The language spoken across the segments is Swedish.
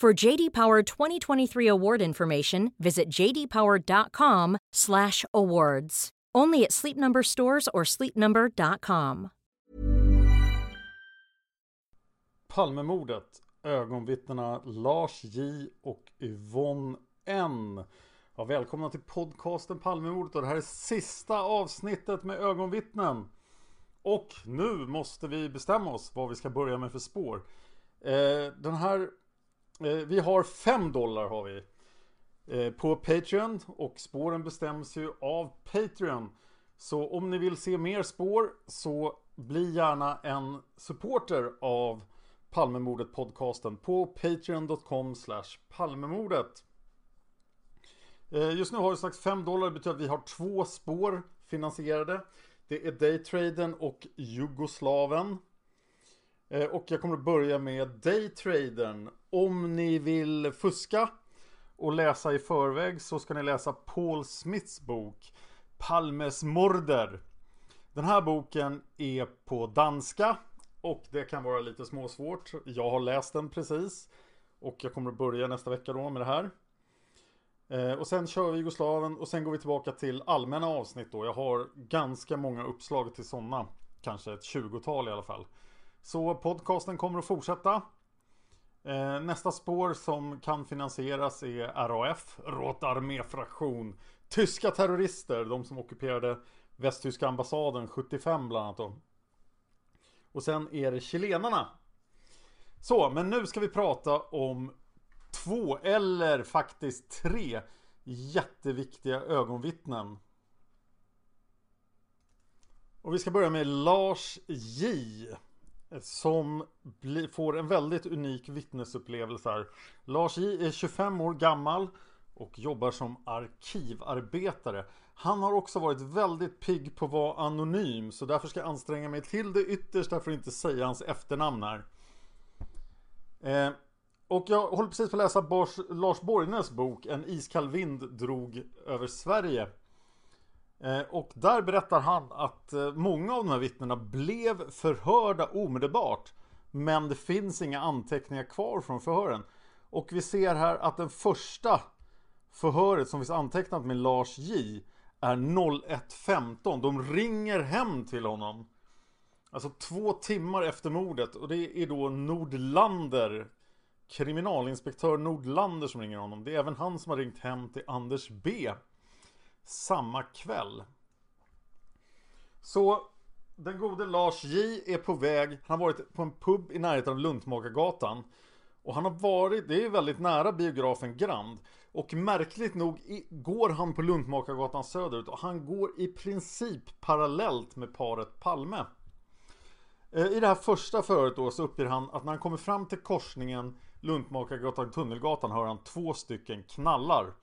For JD Power 2023 award information, visit jdpower.com/awards. Only at Sleep Number stores or sleepnumber.com. Palmemordet. Ögonvittnena Lars J och Yvonne N. Ja, välkomna till podcasten Palmemordet och det här är sista avsnittet med ögonvittnen. Och nu måste vi bestämma oss vad vi ska börja med för spår. Eh, den här, Eh, vi har 5 dollar har vi. Eh, på Patreon och spåren bestäms ju av Patreon. Så om ni vill se mer spår så bli gärna en supporter av Palmemordet podcasten på patreon.com slash palmemordet. Eh, just nu har vi sagt 5 dollar, det betyder att vi har två spår finansierade. Det är Daytraden och Jugoslaven. Eh, och jag kommer att börja med Daytraden. Om ni vill fuska och läsa i förväg så ska ni läsa Paul Smiths bok Palmes morder. Den här boken är på danska och det kan vara lite småsvårt. Jag har läst den precis och jag kommer att börja nästa vecka då med det här. Eh, och sen kör vi Jugoslaven och sen går vi tillbaka till allmänna avsnitt då. Jag har ganska många uppslag till sådana. Kanske ett 20-tal i alla fall. Så podcasten kommer att fortsätta. Eh, nästa spår som kan finansieras är RAF, Rotarméfraktion. Tyska terrorister, de som ockuperade västtyska ambassaden 75 bland annat då. Och sen är det chilenarna. Så, men nu ska vi prata om två eller faktiskt tre jätteviktiga ögonvittnen. Och vi ska börja med Lars J. Som bli, får en väldigt unik vittnesupplevelse här. Lars J är 25 år gammal och jobbar som arkivarbetare. Han har också varit väldigt pigg på att vara anonym så därför ska jag anstränga mig till det yttersta för att inte säga hans efternamn här. Eh, och jag håller precis på att läsa Bors, Lars Borgnäs bok En iskall vind drog över Sverige. Eh, och där berättar han att eh, många av de här vittnena blev förhörda omedelbart. Men det finns inga anteckningar kvar från förhören. Och vi ser här att den första förhöret som finns antecknat med Lars J är 01.15. De ringer hem till honom. Alltså två timmar efter mordet och det är då Nordlander Kriminalinspektör Nordlander som ringer honom. Det är även han som har ringt hem till Anders B. Samma kväll. Så den gode Lars J är på väg. Han har varit på en pub i närheten av Luntmakargatan. Och han har varit, det är väldigt nära biografen Grand. Och märkligt nog går han på Luntmakargatan söderut och han går i princip parallellt med paret Palme. Eh, I det här första förhöret då så uppger han att när han kommer fram till korsningen Luntmakargatan Tunnelgatan hör han två stycken knallar.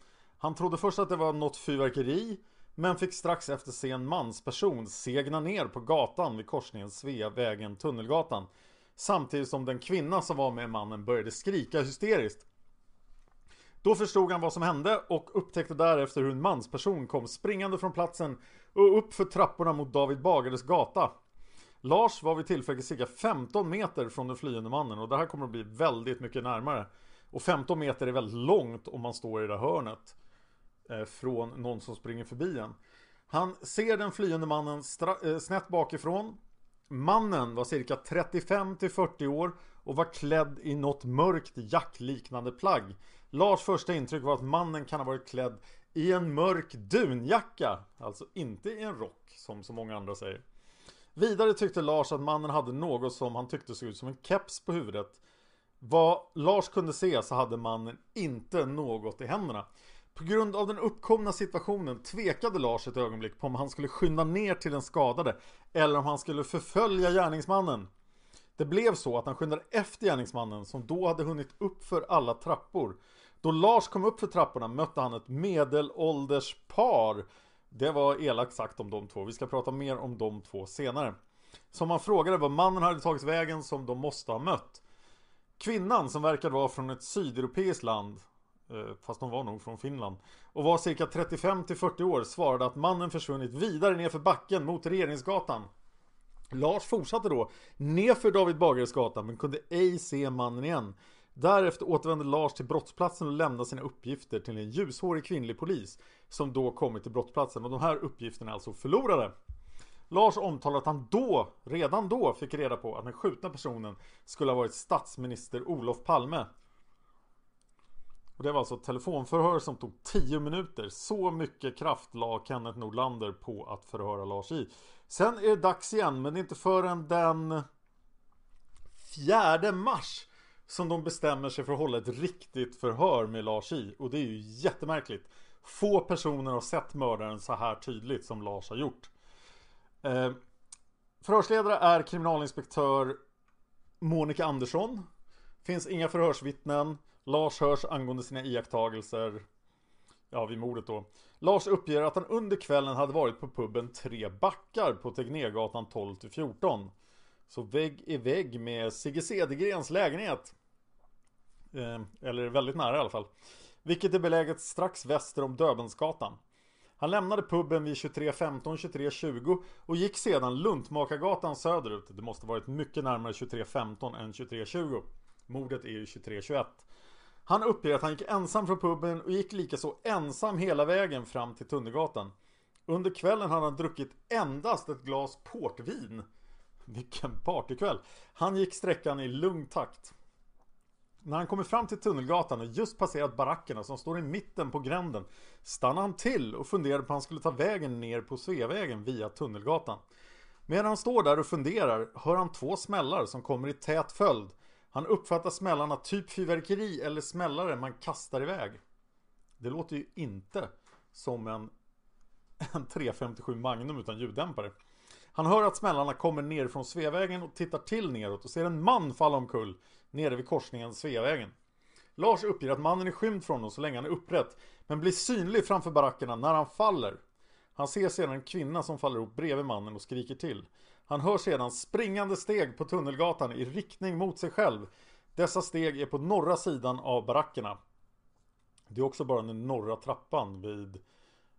Han trodde först att det var något fyrverkeri men fick strax efter se en mansperson segna ner på gatan vid korsningen Sveavägen Tunnelgatan. Samtidigt som den kvinna som var med mannen började skrika hysteriskt. Då förstod han vad som hände och upptäckte därefter hur en mansperson kom springande från platsen och upp för trapporna mot David Bagares gata. Lars var vid tillfället cirka 15 meter från den flyende mannen och det här kommer att bli väldigt mycket närmare. Och 15 meter är väldigt långt om man står i det hörnet. Eh, från någon som springer förbi en. Han ser den flyende mannen eh, snett bakifrån. Mannen var cirka 35 till 40 år och var klädd i något mörkt jackliknande plagg. Lars första intryck var att mannen kan ha varit klädd i en mörk dunjacka. Alltså inte i en rock som så många andra säger. Vidare tyckte Lars att mannen hade något som han tyckte såg ut som en keps på huvudet. Vad Lars kunde se så hade mannen inte något i händerna. På grund av den uppkomna situationen tvekade Lars ett ögonblick på om han skulle skynda ner till den skadade eller om han skulle förfölja gärningsmannen. Det blev så att han skyndade efter gärningsmannen som då hade hunnit upp för alla trappor. Då Lars kom upp för trapporna mötte han ett medelålders par. Det var elakt sagt om de två. Vi ska prata mer om de två senare. Som han frågade var mannen hade tagit vägen som de måste ha mött. Kvinnan som verkade vara från ett sydeuropeiskt land Eh, fast de var nog från Finland. Och var cirka 35 till 40 år svarade att mannen försvunnit vidare nerför backen mot Regeringsgatan. Lars fortsatte då nerför David Bagares men kunde ej se mannen igen. Därefter återvände Lars till brottsplatsen och lämnade sina uppgifter till en ljushårig kvinnlig polis som då kommit till brottsplatsen och de här uppgifterna är alltså förlorade. Lars omtalar att han då, redan då, fick reda på att den skjutna personen skulle ha varit statsminister Olof Palme och det var alltså ett telefonförhör som tog 10 minuter. Så mycket kraft la Kenneth Nordlander på att förhöra Lars i. Sen är det dags igen, men det är inte förrän den 4 mars som de bestämmer sig för att hålla ett riktigt förhör med Lars i. Och det är ju jättemärkligt. Få personer har sett mördaren så här tydligt som Lars har gjort. Eh, förhörsledare är kriminalinspektör Monica Andersson. Finns inga förhörsvittnen. Lars hörs angående sina iakttagelser Ja, vid mordet då. Lars uppger att han under kvällen hade varit på puben Tre Backar på Tegnérgatan 12-14. Så vägg i vägg med Sigge Cedergrens lägenhet. Eh, eller väldigt nära i alla fall. Vilket är beläget strax väster om Döbensgatan. Han lämnade puben vid 23.15, 23.20 och gick sedan Luntmakargatan söderut. Det måste varit mycket närmare 23.15 än 23.20. Mordet är ju 23.21. Han uppger att han gick ensam från puben och gick likaså ensam hela vägen fram till Tunnelgatan. Under kvällen hade han druckit endast ett glas portvin. Vilken partykväll! Han gick sträckan i lugn takt. När han kommer fram till Tunnelgatan och just passerat barackerna som står i mitten på gränden stannar han till och funderar på om han skulle ta vägen ner på Sveavägen via Tunnelgatan. Medan han står där och funderar hör han två smällar som kommer i tät följd han uppfattar smällarna typ fyrverkeri eller smällare man kastar iväg. Det låter ju inte som en, en 357 Magnum utan ljuddämpare. Han hör att smällarna kommer ner från Sveavägen och tittar till neråt och ser en man falla omkull nere vid korsningen Sveavägen. Lars uppger att mannen är skymd från honom så länge han är upprätt men blir synlig framför barackerna när han faller. Han ser sedan en kvinna som faller ihop bredvid mannen och skriker till. Han hör sedan springande steg på Tunnelgatan i riktning mot sig själv. Dessa steg är på norra sidan av barackerna. Det är också bara den norra trappan vid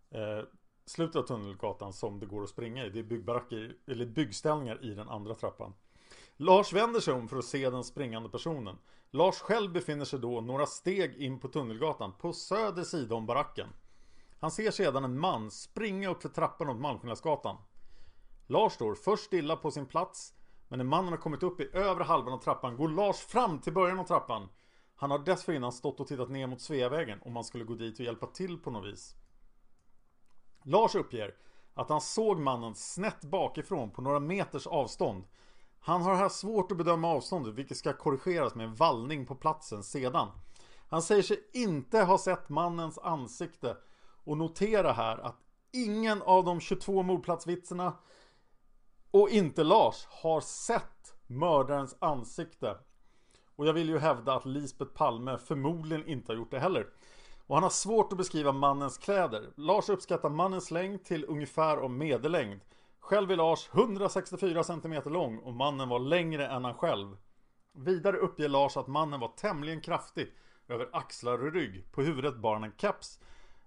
eh, slutet av Tunnelgatan som det går att springa i. Det är byggbaracker, eller byggställningar i den andra trappan. Lars vänder sig om för att se den springande personen. Lars själv befinner sig då några steg in på Tunnelgatan på söder sida om baracken. Han ser sedan en man springa upp för trappan åt Malmskillnadsgatan. Lars står först stilla på sin plats men när mannen har kommit upp i övre halvan av trappan går Lars fram till början av trappan. Han har dessförinnan stått och tittat ner mot Sveavägen om man skulle gå dit och hjälpa till på något vis. Lars uppger att han såg mannen snett bakifrån på några meters avstånd. Han har här svårt att bedöma avståndet vilket ska korrigeras med en vallning på platsen sedan. Han säger sig inte ha sett mannens ansikte och notera här att ingen av de 22 mordplatsvitserna och inte Lars har sett mördarens ansikte. Och jag vill ju hävda att Lisbeth Palme förmodligen inte har gjort det heller. Och han har svårt att beskriva mannens kläder. Lars uppskattar mannens längd till ungefär om medellängd. Själv är Lars 164 cm lång och mannen var längre än han själv. Vidare uppger Lars att mannen var tämligen kraftig över axlar och rygg. På huvudet bar han en keps.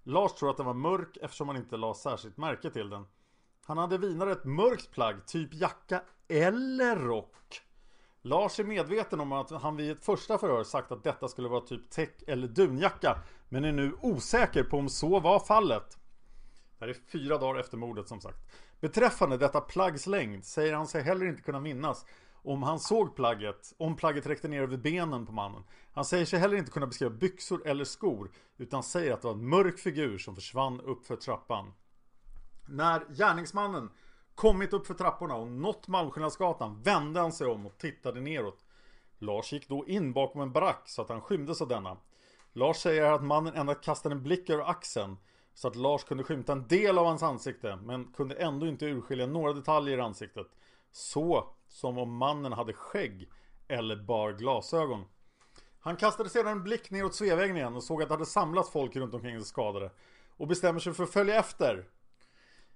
Lars tror att den var mörk eftersom han inte la särskilt märke till den. Han hade vinare ett mörkt plagg, typ jacka eller rock. Lars är medveten om att han vid ett första förhör sagt att detta skulle vara typ täck eller dunjacka men är nu osäker på om så var fallet. Det här är fyra dagar efter mordet som sagt. Beträffande detta plaggs längd säger han sig heller inte kunna minnas om han såg plagget, om plagget räckte ner över benen på mannen. Han säger sig heller inte kunna beskriva byxor eller skor utan säger att det var en mörk figur som försvann upp för trappan. När gärningsmannen kommit upp för trapporna och nått Malmskillnadsgatan vände han sig om och tittade neråt. Lars gick då in bakom en barack så att han skymdes av denna. Lars säger att mannen endast kastade en blick över axeln så att Lars kunde skymta en del av hans ansikte men kunde ändå inte urskilja några detaljer i ansiktet. Så som om mannen hade skägg eller bar glasögon. Han kastade sedan en blick neråt Sveavägen igen och såg att det hade samlats folk runt omkring de skadade och bestämmer sig för att följa efter.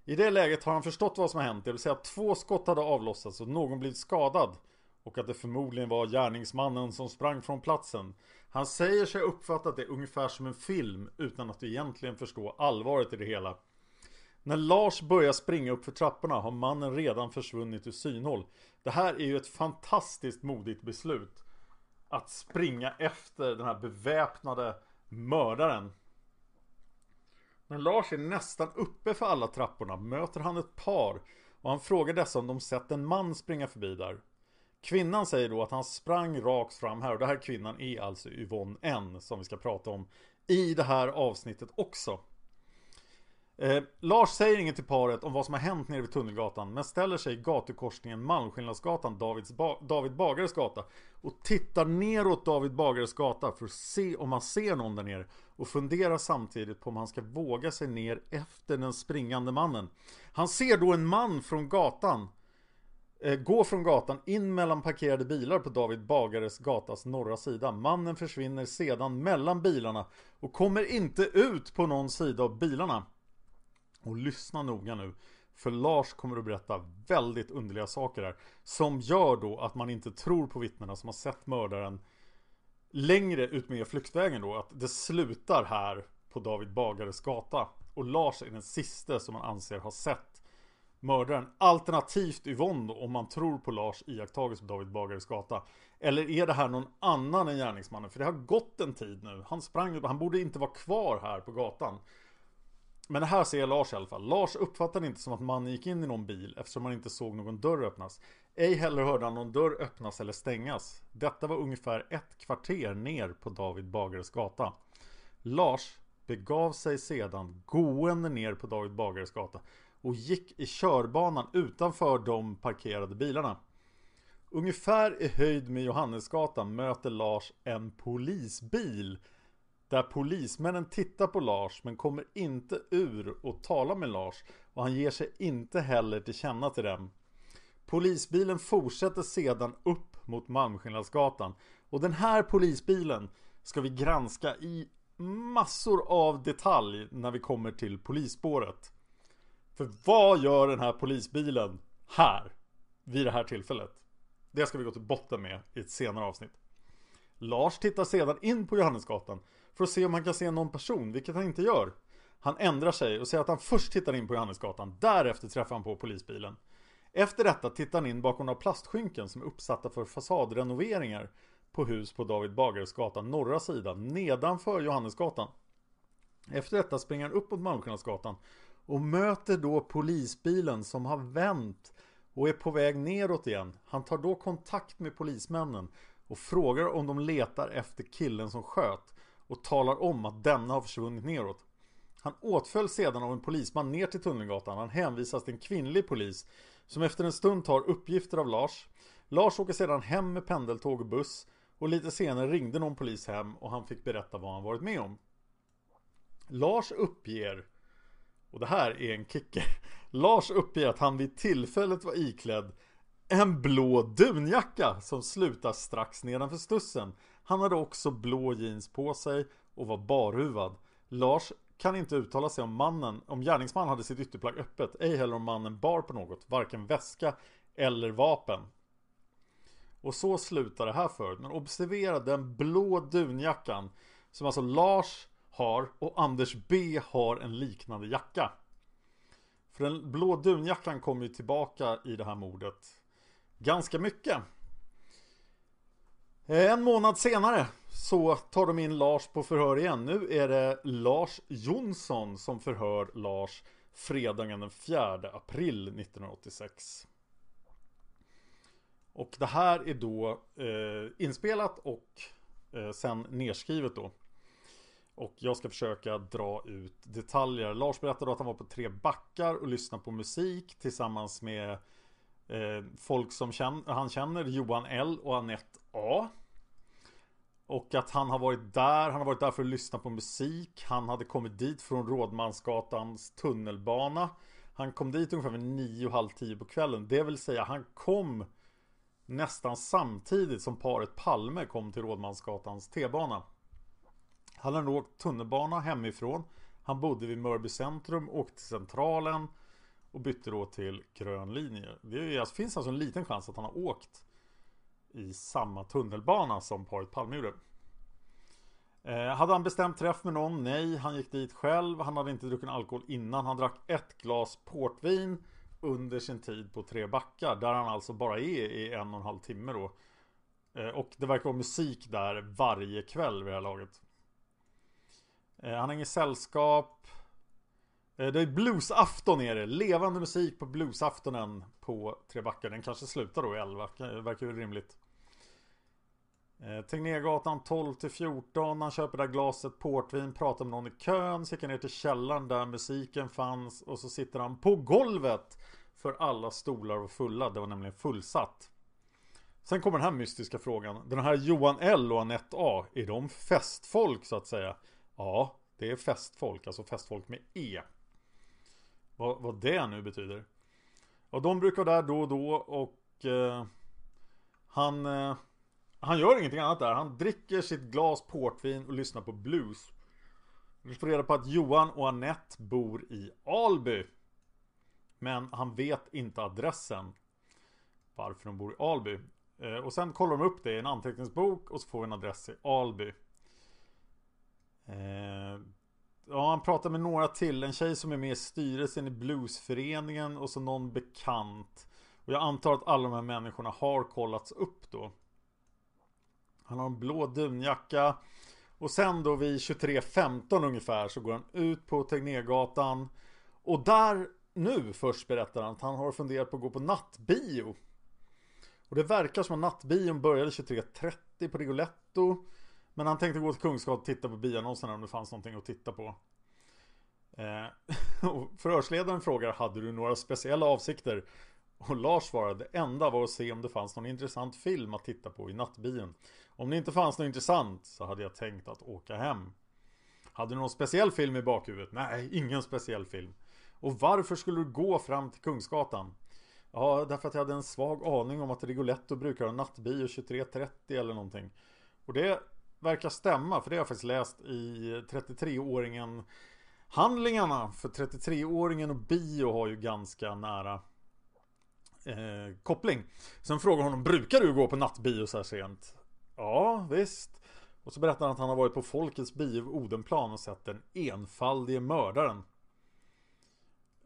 I det läget har han förstått vad som har hänt, det vill säga att två skott hade avlossats och någon blivit skadad och att det förmodligen var gärningsmannen som sprang från platsen. Han säger sig ha uppfattat det ungefär som en film utan att egentligen förstå allvaret i det hela. När Lars börjar springa upp för trapporna har mannen redan försvunnit ur synhåll. Det här är ju ett fantastiskt modigt beslut. Att springa efter den här beväpnade mördaren. När Lars är nästan uppe för alla trapporna möter han ett par och han frågar dessa om de sett en man springa förbi där. Kvinnan säger då att han sprang rakt fram här och det här kvinnan är alltså Yvonne N som vi ska prata om i det här avsnittet också. Eh, Lars säger inget till paret om vad som har hänt nere vid Tunnelgatan men ställer sig i gatukorsningen Malmskillnadsgatan, ba David Bagares gata och tittar neråt David Bagares gata för att se om han ser någon där nere och funderar samtidigt på om han ska våga sig ner efter den springande mannen. Han ser då en man från gatan eh, gå från gatan in mellan parkerade bilar på David Bagares gatas norra sida. Mannen försvinner sedan mellan bilarna och kommer inte ut på någon sida av bilarna. Och lyssna noga nu. För Lars kommer att berätta väldigt underliga saker här. Som gör då att man inte tror på vittnena som har sett mördaren längre ut med flyktvägen då. Att det slutar här på David Bagares gata. Och Lars är den sista som man anser har sett mördaren. Alternativt Yvonne då, om man tror på Lars iakttagelse på David Bagares gata. Eller är det här någon annan än gärningsmannen? För det har gått en tid nu. Han sprang, han borde inte vara kvar här på gatan. Men det här ser Lars i alla fall. Lars uppfattade inte som att mannen gick in i någon bil eftersom han inte såg någon dörr öppnas. Ej heller hörde han någon dörr öppnas eller stängas. Detta var ungefär ett kvarter ner på David Bagares gata. Lars begav sig sedan gående ner på David Bagares gata och gick i körbanan utanför de parkerade bilarna. Ungefär i höjd med Johannesgatan möter Lars en polisbil där polismännen tittar på Lars men kommer inte ur och talar med Lars och han ger sig inte heller till känna till dem. Polisbilen fortsätter sedan upp mot Malmskillnadsgatan och den här polisbilen ska vi granska i massor av detalj när vi kommer till polisspåret. För vad gör den här polisbilen här? Vid det här tillfället? Det ska vi gå till botten med i ett senare avsnitt. Lars tittar sedan in på Johannesgatan för att se om han kan se någon person, vilket han inte gör. Han ändrar sig och säger att han först tittar in på Johannesgatan, därefter träffar han på polisbilen. Efter detta tittar han in bakom några plastskynken som är uppsatta för fasadrenoveringar på hus på David Bagares gata, norra sidan, nedanför Johannesgatan. Efter detta springer han upp mot Malmskillnadsgatan och möter då polisbilen som har vänt och är på väg neråt igen. Han tar då kontakt med polismännen och frågar om de letar efter killen som sköt och talar om att denna har försvunnit neråt. Han åtföljs sedan av en polisman ner till Tunnelgatan. Han hänvisas till en kvinnlig polis som efter en stund tar uppgifter av Lars. Lars åker sedan hem med pendeltåg och buss och lite senare ringde någon polis hem och han fick berätta vad han varit med om. Lars uppger, och det här är en kicker, Lars uppger att han vid tillfället var iklädd en blå dunjacka som slutar strax nedanför stussen. Han hade också blå jeans på sig och var barhuvad. Lars kan inte uttala sig om mannen, om gärningsmannen hade sitt ytterplagg öppet, ej heller om mannen bar på något, varken väska eller vapen. Och så slutar det här förut, men observera den blå dunjackan Som alltså Lars har och Anders B har en liknande jacka. För den blå dunjackan kommer ju tillbaka i det här mordet ganska mycket. Eh, en månad senare så tar de in Lars på förhör igen. Nu är det Lars Jonsson som förhör Lars fredagen den 4 april 1986. Och det här är då eh, inspelat och eh, sen nedskrivet då. Och jag ska försöka dra ut detaljer. Lars berättade att han var på Tre Backar och lyssnade på musik tillsammans med eh, folk som känner, han känner, Johan L och Annette A. Och att han har varit där, han har varit där för att lyssna på musik. Han hade kommit dit från Rådmansgatans tunnelbana. Han kom dit ungefär vid nio och halv tio på kvällen. Det vill säga han kom nästan samtidigt som paret Palme kom till Rådmansgatans T-bana. Han hade åkt tunnelbana hemifrån. Han bodde vid Mörby centrum, åkte till Centralen och bytte då till grön linje. Det alltså, finns alltså en liten chans att han har åkt i samma tunnelbana som paret Palme gjorde. Eh, hade han bestämt träff med någon? Nej, han gick dit själv. Han hade inte druckit alkohol innan. Han drack ett glas portvin under sin tid på Tre Backar. Där han alltså bara är i en och en halv timme då. Eh, och det verkar vara musik där varje kväll vid det här laget. Eh, han har inget sällskap. Eh, det är bluesafton är det. Levande musik på bluesaftonen på Tre Backar. Den kanske slutar då i 11. Det verkar ju rimligt. Eh, Tegnérgatan 12 till 14. Han köper där glaset portvin. Pratar med någon i kön. Så gick han ner till källaren där musiken fanns. Och så sitter han på golvet. För alla stolar var fulla. Det var nämligen fullsatt. Sen kommer den här mystiska frågan. Den här Johan L och Anette A. Är de festfolk så att säga? Ja, det är festfolk. Alltså festfolk med E. Vad, vad det nu betyder. Och de brukar vara där då och då och eh, han, eh, han gör ingenting annat där. Han dricker sitt glas portvin och lyssnar på blues. Vi får reda på att Johan och Annette bor i Alby. Men han vet inte adressen. Varför de bor i Alby. Eh, och sen kollar de upp det i en anteckningsbok och så får vi en adress i Alby. Eh, ja, han pratar med några till. En tjej som är med i styrelsen i bluesföreningen och så någon bekant. Och jag antar att alla de här människorna har kollats upp då. Han har en blå dunjacka. Och sen då vid 23.15 ungefär så går han ut på Tegnérgatan. Och där nu först berättar han att han har funderat på att gå på nattbio. Och det verkar som att nattbion började 23.30 på Rigoletto. Men han tänkte gå till Kungsgatan och titta på bioannonserna om det fanns någonting att titta på. Eh, och förhörsledaren frågar Hade du några speciella avsikter? Och Lars svarade Det enda var att se om det fanns någon intressant film att titta på i nattbion. Om det inte fanns något intressant så hade jag tänkt att åka hem. Hade du någon speciell film i bakhuvudet? Nej, ingen speciell film. Och varför skulle du gå fram till Kungsgatan? Ja, därför att jag hade en svag aning om att Rigoletto brukar ha nattbio 23.30 eller någonting. Och det verkar stämma, för det har jag faktiskt läst i 33-åringen Handlingarna för 33-åringen och bio har ju ganska nära eh, koppling. Sen frågar honom, brukar du gå på nattbio så här sent? Ja, visst. Och så berättar han att han har varit på Folkets bio Odenplan och sett den enfaldige mördaren.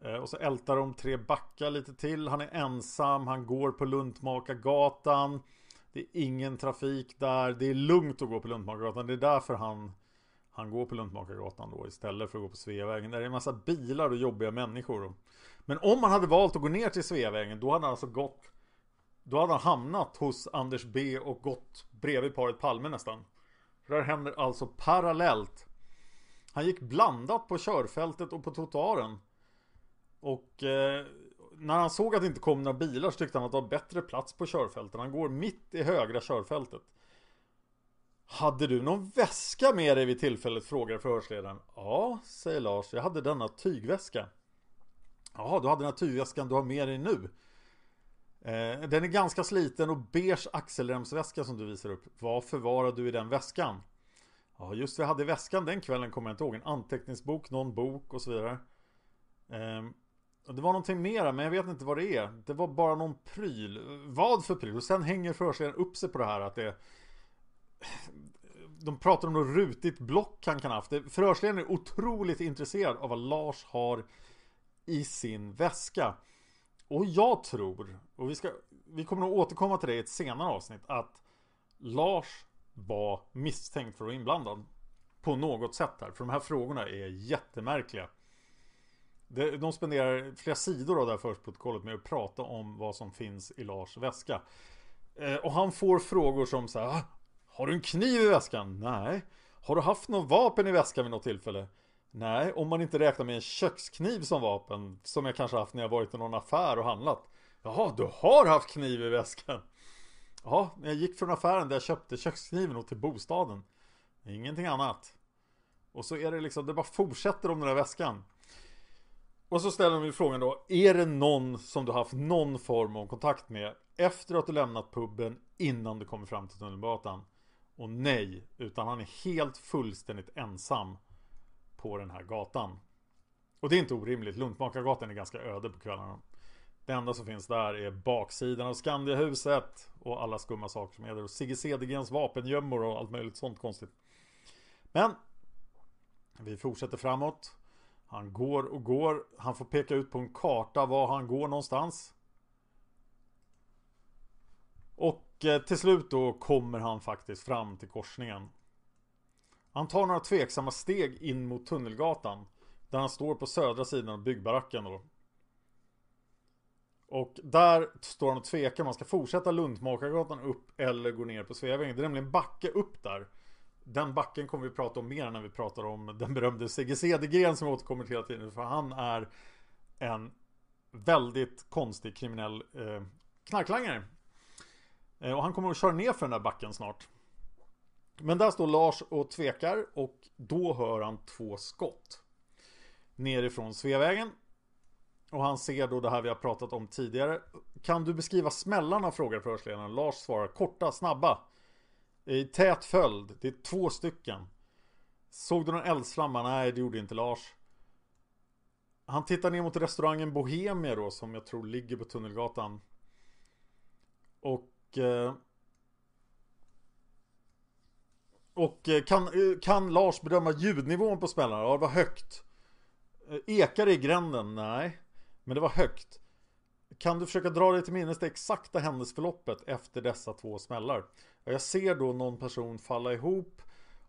Eh, och så ältar de tre backar lite till. Han är ensam, han går på Luntmakargatan. Det är ingen trafik där. Det är lugnt att gå på Luntmakargatan. Det är därför han, han går på Luntmakargatan då istället för att gå på Sveavägen. Där är en massa bilar och jobbiga människor. Men om han hade valt att gå ner till Sveavägen då hade han alltså gått då hade han hamnat hos Anders B och gått bredvid paret Palme nästan. För det här händer alltså parallellt. Han gick blandat på körfältet och på trottoaren. Och eh, när han såg att det inte kom några bilar så tyckte han att det var bättre plats på körfältet. Han går mitt i högra körfältet. Hade du någon väska med dig vid tillfället? Frågar förhörsledaren. Ja, säger Lars. Jag hade denna tygväska. Ja, du hade den här tygväskan du har med dig nu. Eh, den är ganska sliten och beige axelremsväska som du visar upp. Vad förvarar du i den väskan? Ja, just vi jag hade väskan den kvällen kommer jag inte ihåg. En anteckningsbok, någon bok och så vidare. Eh, det var någonting mera, men jag vet inte vad det är. Det var bara någon pryl. Vad för pryl? Och sen hänger förhörsledaren upp sig på det här att det... de pratar om något rutigt block han kan ha haft. Förhörsledaren är otroligt intresserad av vad Lars har i sin väska. Och jag tror, och vi, ska, vi kommer nog återkomma till det i ett senare avsnitt, att Lars var misstänkt för att vara inblandad. På något sätt här. För de här frågorna är jättemärkliga. De spenderar flera sidor av det här förhörsprotokollet med att prata om vad som finns i Lars väska. Eh, och han får frågor som så här, ah, Har du en kniv i väskan? Nej. Har du haft något vapen i väskan vid något tillfälle? Nej, om man inte räknar med en kökskniv som vapen Som jag kanske haft när jag varit i någon affär och handlat. Jaha, du har haft kniv i väskan. Ja, när jag gick från affären där jag köpte kökskniven och till bostaden. Ingenting annat. Och så är det liksom, det bara fortsätter om den där väskan. Och så ställer de ju frågan då Är det någon som du haft någon form av kontakt med Efter att du lämnat puben Innan du kommer fram till tunnelgatan? Och nej, utan han är helt fullständigt ensam på den här gatan Och det är inte orimligt, Luntmakargatan är ganska öde på kvällarna det enda som finns där är baksidan av Skandiahuset och alla skumma saker som är där och Sigge Cedergrens vapengömmor och allt möjligt sånt konstigt. Men vi fortsätter framåt. Han går och går. Han får peka ut på en karta var han går någonstans. Och eh, till slut då kommer han faktiskt fram till korsningen. Han tar några tveksamma steg in mot Tunnelgatan. Där han står på södra sidan av byggbaracken då. Och där står han och tvekar om man ska fortsätta Lundmakargatan upp eller gå ner på Sveavägen. Det är nämligen backe upp där. Den backen kommer vi prata om mer när vi pratar om den berömde Sigge Cedergren som återkommer hela tiden. För han är en väldigt konstig kriminell eh, knarklangare. Eh, och han kommer att köra ner för den där backen snart. Men där står Lars och tvekar och då hör han två skott. Nerifrån Sveavägen och han ser då det här vi har pratat om tidigare. Kan du beskriva smällarna? frågar förhörsledaren. Lars svarar korta, snabba. I tät följd. Det är två stycken. Såg du någon eldsflamma? Nej, det gjorde inte Lars. Han tittar ner mot restaurangen Bohemia då, som jag tror ligger på Tunnelgatan. Och... Eh, och eh, kan, eh, kan Lars bedöma ljudnivån på smällarna? Ja, det var högt. Eh, ekar det i gränden? Nej. Men det var högt. Kan du försöka dra dig till minnes det exakta händelseförloppet efter dessa två smällar? Jag ser då någon person falla ihop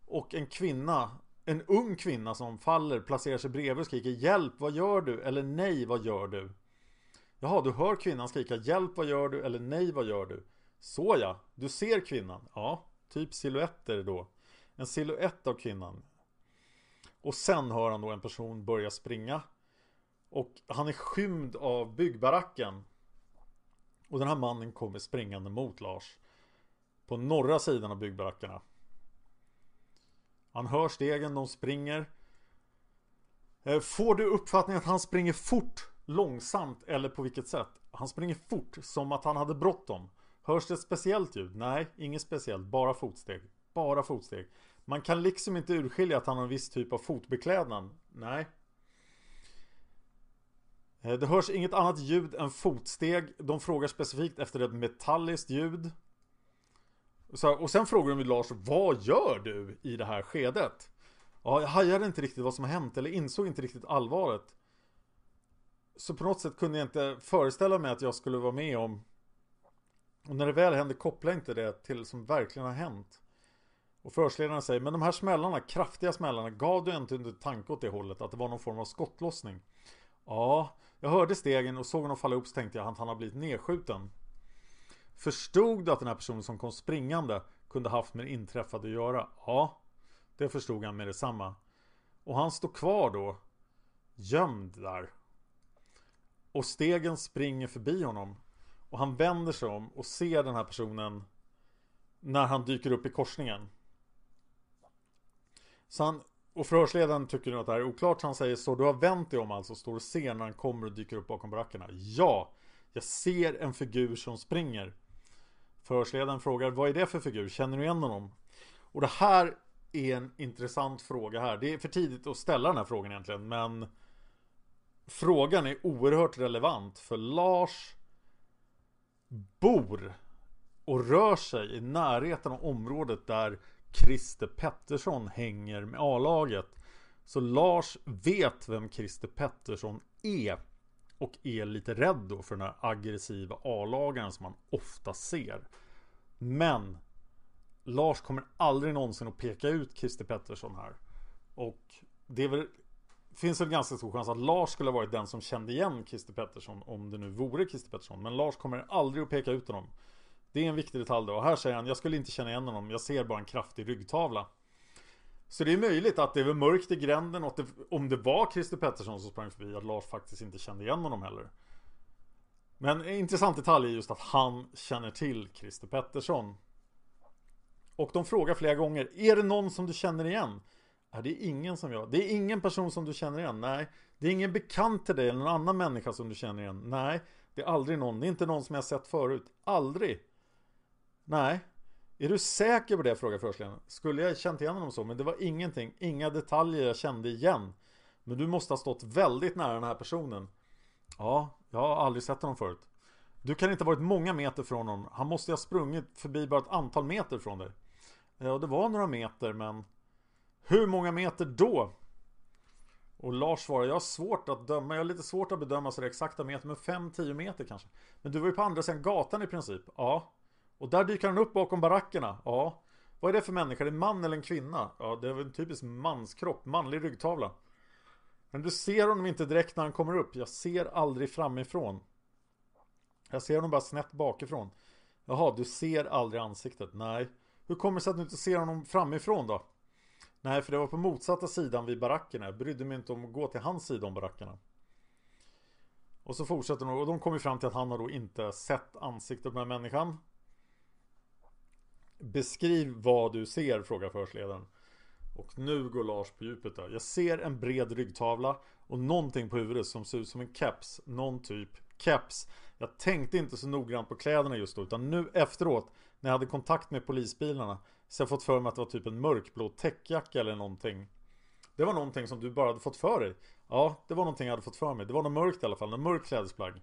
och en kvinna, en ung kvinna som faller, placerar sig bredvid och skriker Hjälp, vad gör du? Eller nej, vad gör du? Jaha, du hör kvinnan skrika Hjälp, vad gör du? Eller nej, vad gör du? Så ja, du ser kvinnan. Ja, typ siluetter då. En siluett av kvinnan. Och sen hör han då en person börja springa och han är skymd av byggbaracken. Och den här mannen kommer springande mot Lars. På norra sidan av byggbarackerna. Han hör stegen, de springer. Eh, får du uppfattningen att han springer fort, långsamt eller på vilket sätt? Han springer fort, som att han hade bråttom. Hörs det ett speciellt ljud? Nej, inget speciellt. Bara fotsteg. Bara fotsteg. Man kan liksom inte urskilja att han har en viss typ av fotbeklädnad. Nej, eh, det hörs inget annat ljud än fotsteg. De frågar specifikt efter ett metalliskt ljud. Så, och sen frågar de Lars, vad gör du i det här skedet? Ja, jag hajade inte riktigt vad som har hänt eller insåg inte riktigt allvaret. Så på något sätt kunde jag inte föreställa mig att jag skulle vara med om Och när det väl hände koppla inte det till som verkligen har hänt. Och förhörsledaren säger, men de här smällarna, kraftiga smällarna, gav du inte under tanke åt det hållet? Att det var någon form av skottlossning? Ja, jag hörde stegen och såg honom falla upp så tänkte jag att han har blivit nedskjuten. Förstod du att den här personen som kom springande kunde haft med det inträffade att göra? Ja, det förstod han med detsamma. Och han står kvar då, gömd där. Och stegen springer förbi honom. Och han vänder sig om och ser den här personen när han dyker upp i korsningen. Så han och förhörsledaren tycker nu att det här är oklart. så Han säger så du har vänt dig om alltså. Står och ser när han kommer och dyker upp bakom barackerna. Ja, jag ser en figur som springer. Förhörsledaren frågar vad är det för figur? Känner du igen honom? Och det här är en intressant fråga här. Det är för tidigt att ställa den här frågan egentligen. Men frågan är oerhört relevant. För Lars bor och rör sig i närheten av området där Christer Pettersson hänger med A-laget. Så Lars vet vem Christer Pettersson är. Och är lite rädd då för den här aggressiva A-lagaren som man ofta ser. Men Lars kommer aldrig någonsin att peka ut Christer Pettersson här. Och det är väl, finns väl ganska stor chans att Lars skulle ha varit den som kände igen Christer Pettersson om det nu vore Christer Pettersson. Men Lars kommer aldrig att peka ut honom. Det är en viktig detalj då. Och här säger han, jag skulle inte känna igen honom, jag ser bara en kraftig ryggtavla. Så det är möjligt att det var mörkt i gränden och att det, om det var Christer Pettersson som sprang förbi att Lars faktiskt inte kände igen honom heller. Men en intressant detalj är just att han känner till Christer Pettersson. Och de frågar flera gånger, är det någon som du känner igen? Nej, det är ingen som jag. Det är ingen person som du känner igen. Nej, det är ingen bekant till dig eller någon annan människa som du känner igen. Nej, det är aldrig någon. Det är inte någon som jag sett förut. Aldrig. Nej. Är du säker på det? frågar förhörsledaren. Skulle jag känt igen honom så? Men det var ingenting. Inga detaljer jag kände igen. Men du måste ha stått väldigt nära den här personen. Ja, jag har aldrig sett honom förut. Du kan inte ha varit många meter från honom. Han måste ha sprungit förbi bara ett antal meter från dig. Ja, det var några meter, men hur många meter då? Och Lars svarar, jag har svårt att döma, jag har lite svårt att bedöma så det exakta meter, men 5-10 meter kanske. Men du var ju på andra sidan gatan i princip. Ja. Och där dyker han upp bakom barackerna. Ja. Vad är det för människa? Är det en man eller en kvinna? Ja, det är väl en typisk manskropp, manlig ryggtavla. Men du ser honom inte direkt när han kommer upp. Jag ser aldrig framifrån. Jag ser honom bara snett bakifrån. Jaha, du ser aldrig ansiktet? Nej. Hur kommer det sig att du inte ser honom framifrån då? Nej, för det var på motsatta sidan vid barackerna. Jag brydde mig inte om att gå till hans sida om barackerna. Och så fortsätter de och de kommer fram till att han har då inte sett ansiktet på den här människan. Beskriv vad du ser, frågar förhörsledaren. Och nu går Lars på djupet där. Jag ser en bred ryggtavla och någonting på huvudet som ser ut som en keps. Någon typ keps. Jag tänkte inte så noggrant på kläderna just då utan nu efteråt när jag hade kontakt med polisbilarna så jag fått för mig att det var typ en mörkblå täckjacka eller någonting. Det var någonting som du bara hade fått för dig. Ja, det var någonting jag hade fått för mig. Det var något mörkt i alla fall, något mörkt klädesplagg.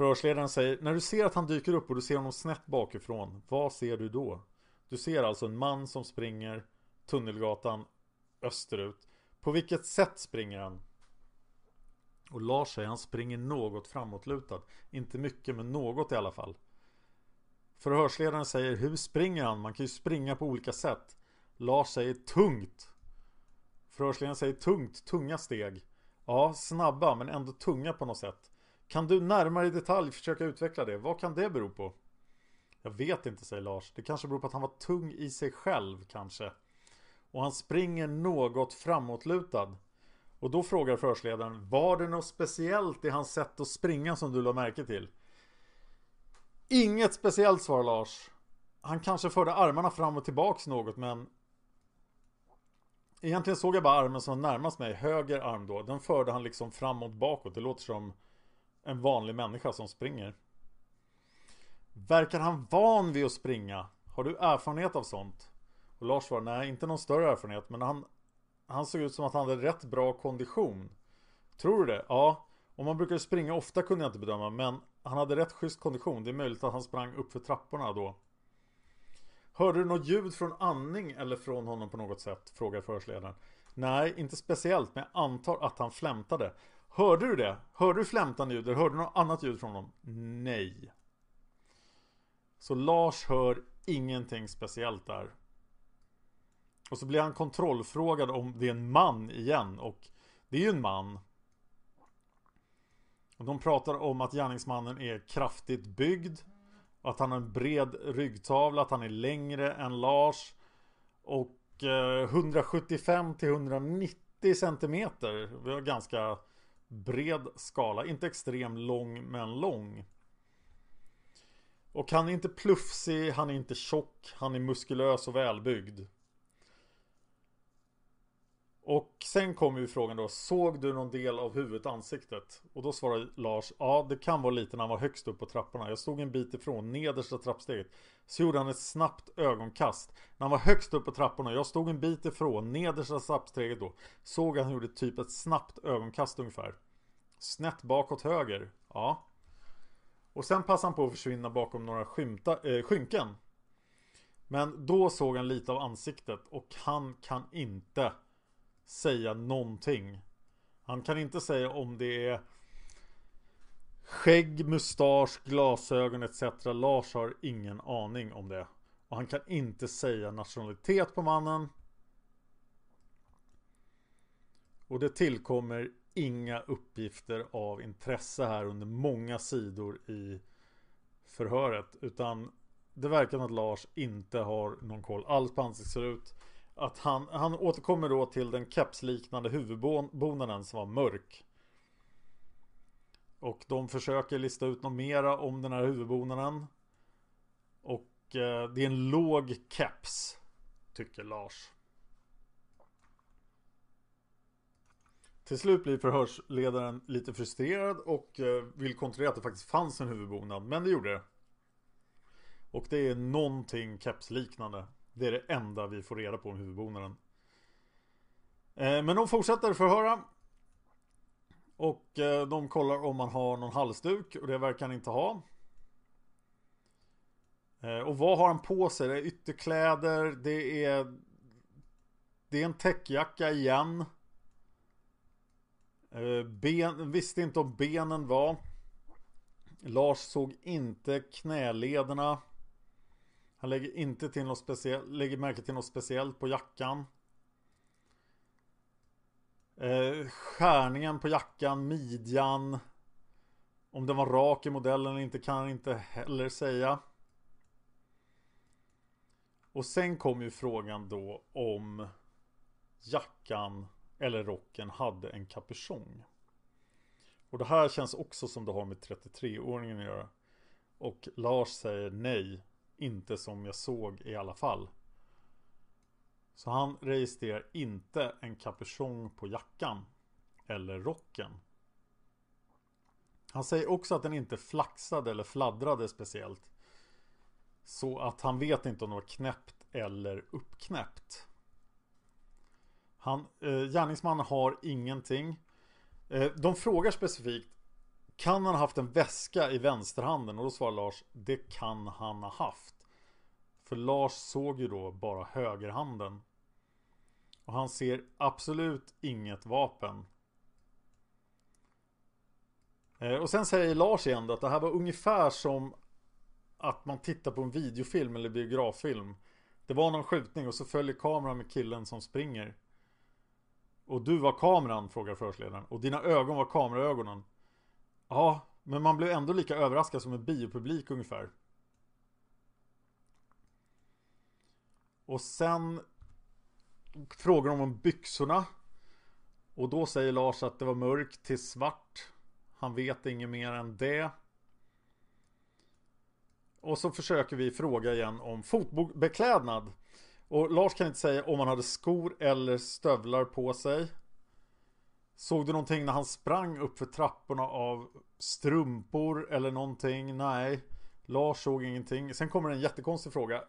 Förhörsledaren säger, när du ser att han dyker upp och du ser honom snett bakifrån, vad ser du då? Du ser alltså en man som springer Tunnelgatan österut. På vilket sätt springer han? Och Lars säger han springer något framåtlutad. Inte mycket men något i alla fall. Förhörsledaren säger hur springer han? Man kan ju springa på olika sätt. Lars säger tungt. Förhörsledaren säger tungt, tunga steg. Ja, snabba men ändå tunga på något sätt. Kan du närmare i detalj försöka utveckla det? Vad kan det bero på? Jag vet inte, säger Lars. Det kanske beror på att han var tung i sig själv, kanske. Och han springer något framåtlutad. Och då frågar förhörsledaren, var det något speciellt i hans sätt att springa som du lade märke till? Inget speciellt, svarar Lars. Han kanske förde armarna fram och tillbaks något, men Egentligen såg jag bara armen som var närmast mig, höger arm då. Den förde han liksom framåt bakåt. Det låter som en vanlig människa som springer. Verkar han van vid att springa? Har du erfarenhet av sånt? Och Lars svarar, nej inte någon större erfarenhet men han, han såg ut som att han hade rätt bra kondition. Tror du det? Ja. Om man brukar springa ofta kunde jag inte bedöma men han hade rätt schysst kondition. Det är möjligt att han sprang upp för trapporna då. Hörde du något ljud från andning eller från honom på något sätt? Frågar förhörsledaren. Nej, inte speciellt, men jag antar att han flämtade. Hörde du det? Hörde du flämtande ljud eller hörde du något annat ljud från honom? Nej. Så Lars hör ingenting speciellt där. Och så blir han kontrollfrågad om det är en man igen och det är ju en man. Och de pratar om att gärningsmannen är kraftigt byggd. Att han har en bred ryggtavla, att han är längre än Lars. Och eh, 175 till 190 centimeter. Vi har ganska bred skala. Inte extrem lång men lång. Och han är inte plufsig, han är inte tjock, han är muskulös och välbyggd. Och sen kommer ju frågan då, såg du någon del av huvudet, ansiktet? Och då svarar Lars, ja det kan vara lite när han var högst upp på trapporna. Jag stod en bit ifrån, nedersta trappsteget. Så gjorde han ett snabbt ögonkast. När han var högst upp på trapporna, jag stod en bit ifrån, nedersta trappsteget då. Såg han gjorde typ ett snabbt ögonkast ungefär. Snett bakåt höger, ja. Och sen passade han på att försvinna bakom några skymta, äh, skynken. Men då såg han lite av ansiktet och han kan inte säga någonting. Han kan inte säga om det är skägg, mustasch, glasögon etc. Lars har ingen aning om det. Och han kan inte säga nationalitet på mannen. Och det tillkommer inga uppgifter av intresse här under många sidor i förhöret. Utan det verkar som att Lars inte har någon koll alls på hur han ser ut. Att han, han återkommer då till den kepsliknande huvudbonaden som var mörk. Och de försöker lista ut något mera om den här huvudbonaden. Och eh, det är en låg keps. Tycker Lars. Till slut blir förhörsledaren lite frustrerad och eh, vill kontrollera att det faktiskt fanns en huvudbonad. Men det gjorde det. Och det är någonting kepsliknande. Det är det enda vi får reda på om huvudbonaden. Eh, men de fortsätter förhöra. Och eh, de kollar om man har någon halsduk och det verkar han inte ha. Eh, och vad har han på sig? Det är ytterkläder, det är... Det är en täckjacka igen. Eh, ben, visste inte om benen var. Lars såg inte knälederna. Han lägger inte till något speciellt, lägger märke till något speciellt på jackan. Eh, skärningen på jackan, midjan. Om den var rak i modellen eller inte kan han inte heller säga. Och sen kom ju frågan då om jackan eller rocken hade en kapuschong. Och det här känns också som det har med 33-åringen att göra. Och Lars säger nej, inte som jag såg i alla fall. Så han registrerar inte en kapuschong på jackan eller rocken. Han säger också att den inte flaxade eller fladdrade speciellt. Så att han vet inte om det var knäppt eller uppknäppt. Han, eh, gärningsmannen har ingenting. Eh, de frågar specifikt kan han ha haft en väska i vänsterhanden? Och då svarar Lars Det kan han ha haft. För Lars såg ju då bara högerhanden. Och han ser absolut inget vapen. Eh, och sen säger Lars igen då att det här var ungefär som att man tittar på en videofilm eller biograffilm. Det var någon skjutning och så följer kameran med killen som springer. Och du var kameran, frågar förhörsledaren. Och dina ögon var kameraögonen. Ja, Men man blev ändå lika överraskad som en biopublik ungefär. Och sen frågar de om byxorna. Och då säger Lars att det var mörkt till svart. Han vet inget mer än det. Och så försöker vi fråga igen om fotbeklädnad. Och Lars kan inte säga om han hade skor eller stövlar på sig. Såg du någonting när han sprang upp för trapporna av strumpor eller någonting? Nej. Lars såg ingenting. Sen kommer en jättekonstig fråga.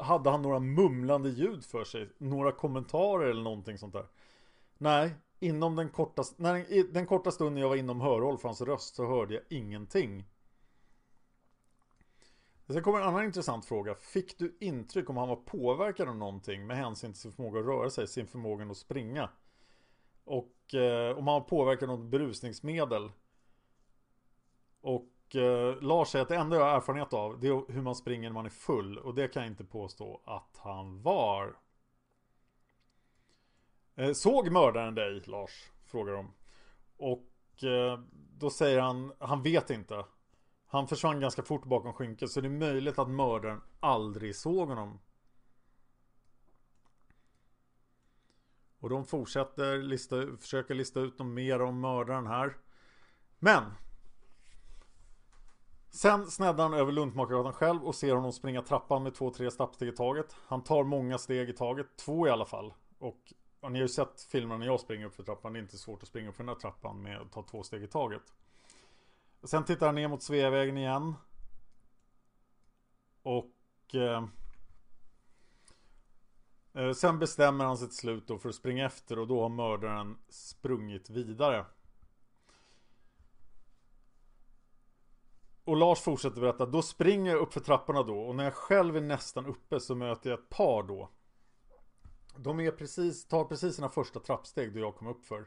Hade han några mumlande ljud för sig? Några kommentarer eller någonting sånt där? Nej, inom den korta, när, den korta stunden jag var inom hörhåll för hans röst så hörde jag ingenting. Sen kommer en annan intressant fråga. Fick du intryck om han var påverkad av någonting med hänsyn till sin förmåga att röra sig, sin förmåga att springa? Och eh, om han påverkar något berusningsmedel? Och eh, Lars säger att det enda jag har erfarenhet av det är hur man springer när man är full. Och det kan jag inte påstå att han var. Eh, såg mördaren dig, Lars? Frågar de. Och eh, då säger han, han vet inte. Han försvann ganska fort bakom skynket så det är möjligt att mördaren aldrig såg honom. Och de fortsätter lista, försöka lista ut något mer om mördaren här. Men! Sen sneddar han över Luntmakargatan själv och ser honom springa trappan med två, tre stappsteg i taget. Han tar många steg i taget, två i alla fall. Och och ni har ju sett filmerna när jag springer upp för trappan. Det är inte svårt att springa upp för den där trappan med att ta två steg i taget. Sen tittar han ner mot Sveavägen igen. Och eh, Eh, sen bestämmer han sig till slut då för att springa efter och då har mördaren sprungit vidare. Och Lars fortsätter berätta, då springer jag upp för trapporna då och när jag själv är nästan uppe så möter jag ett par då. De är precis, tar precis sina första trappsteg då jag kom upp för.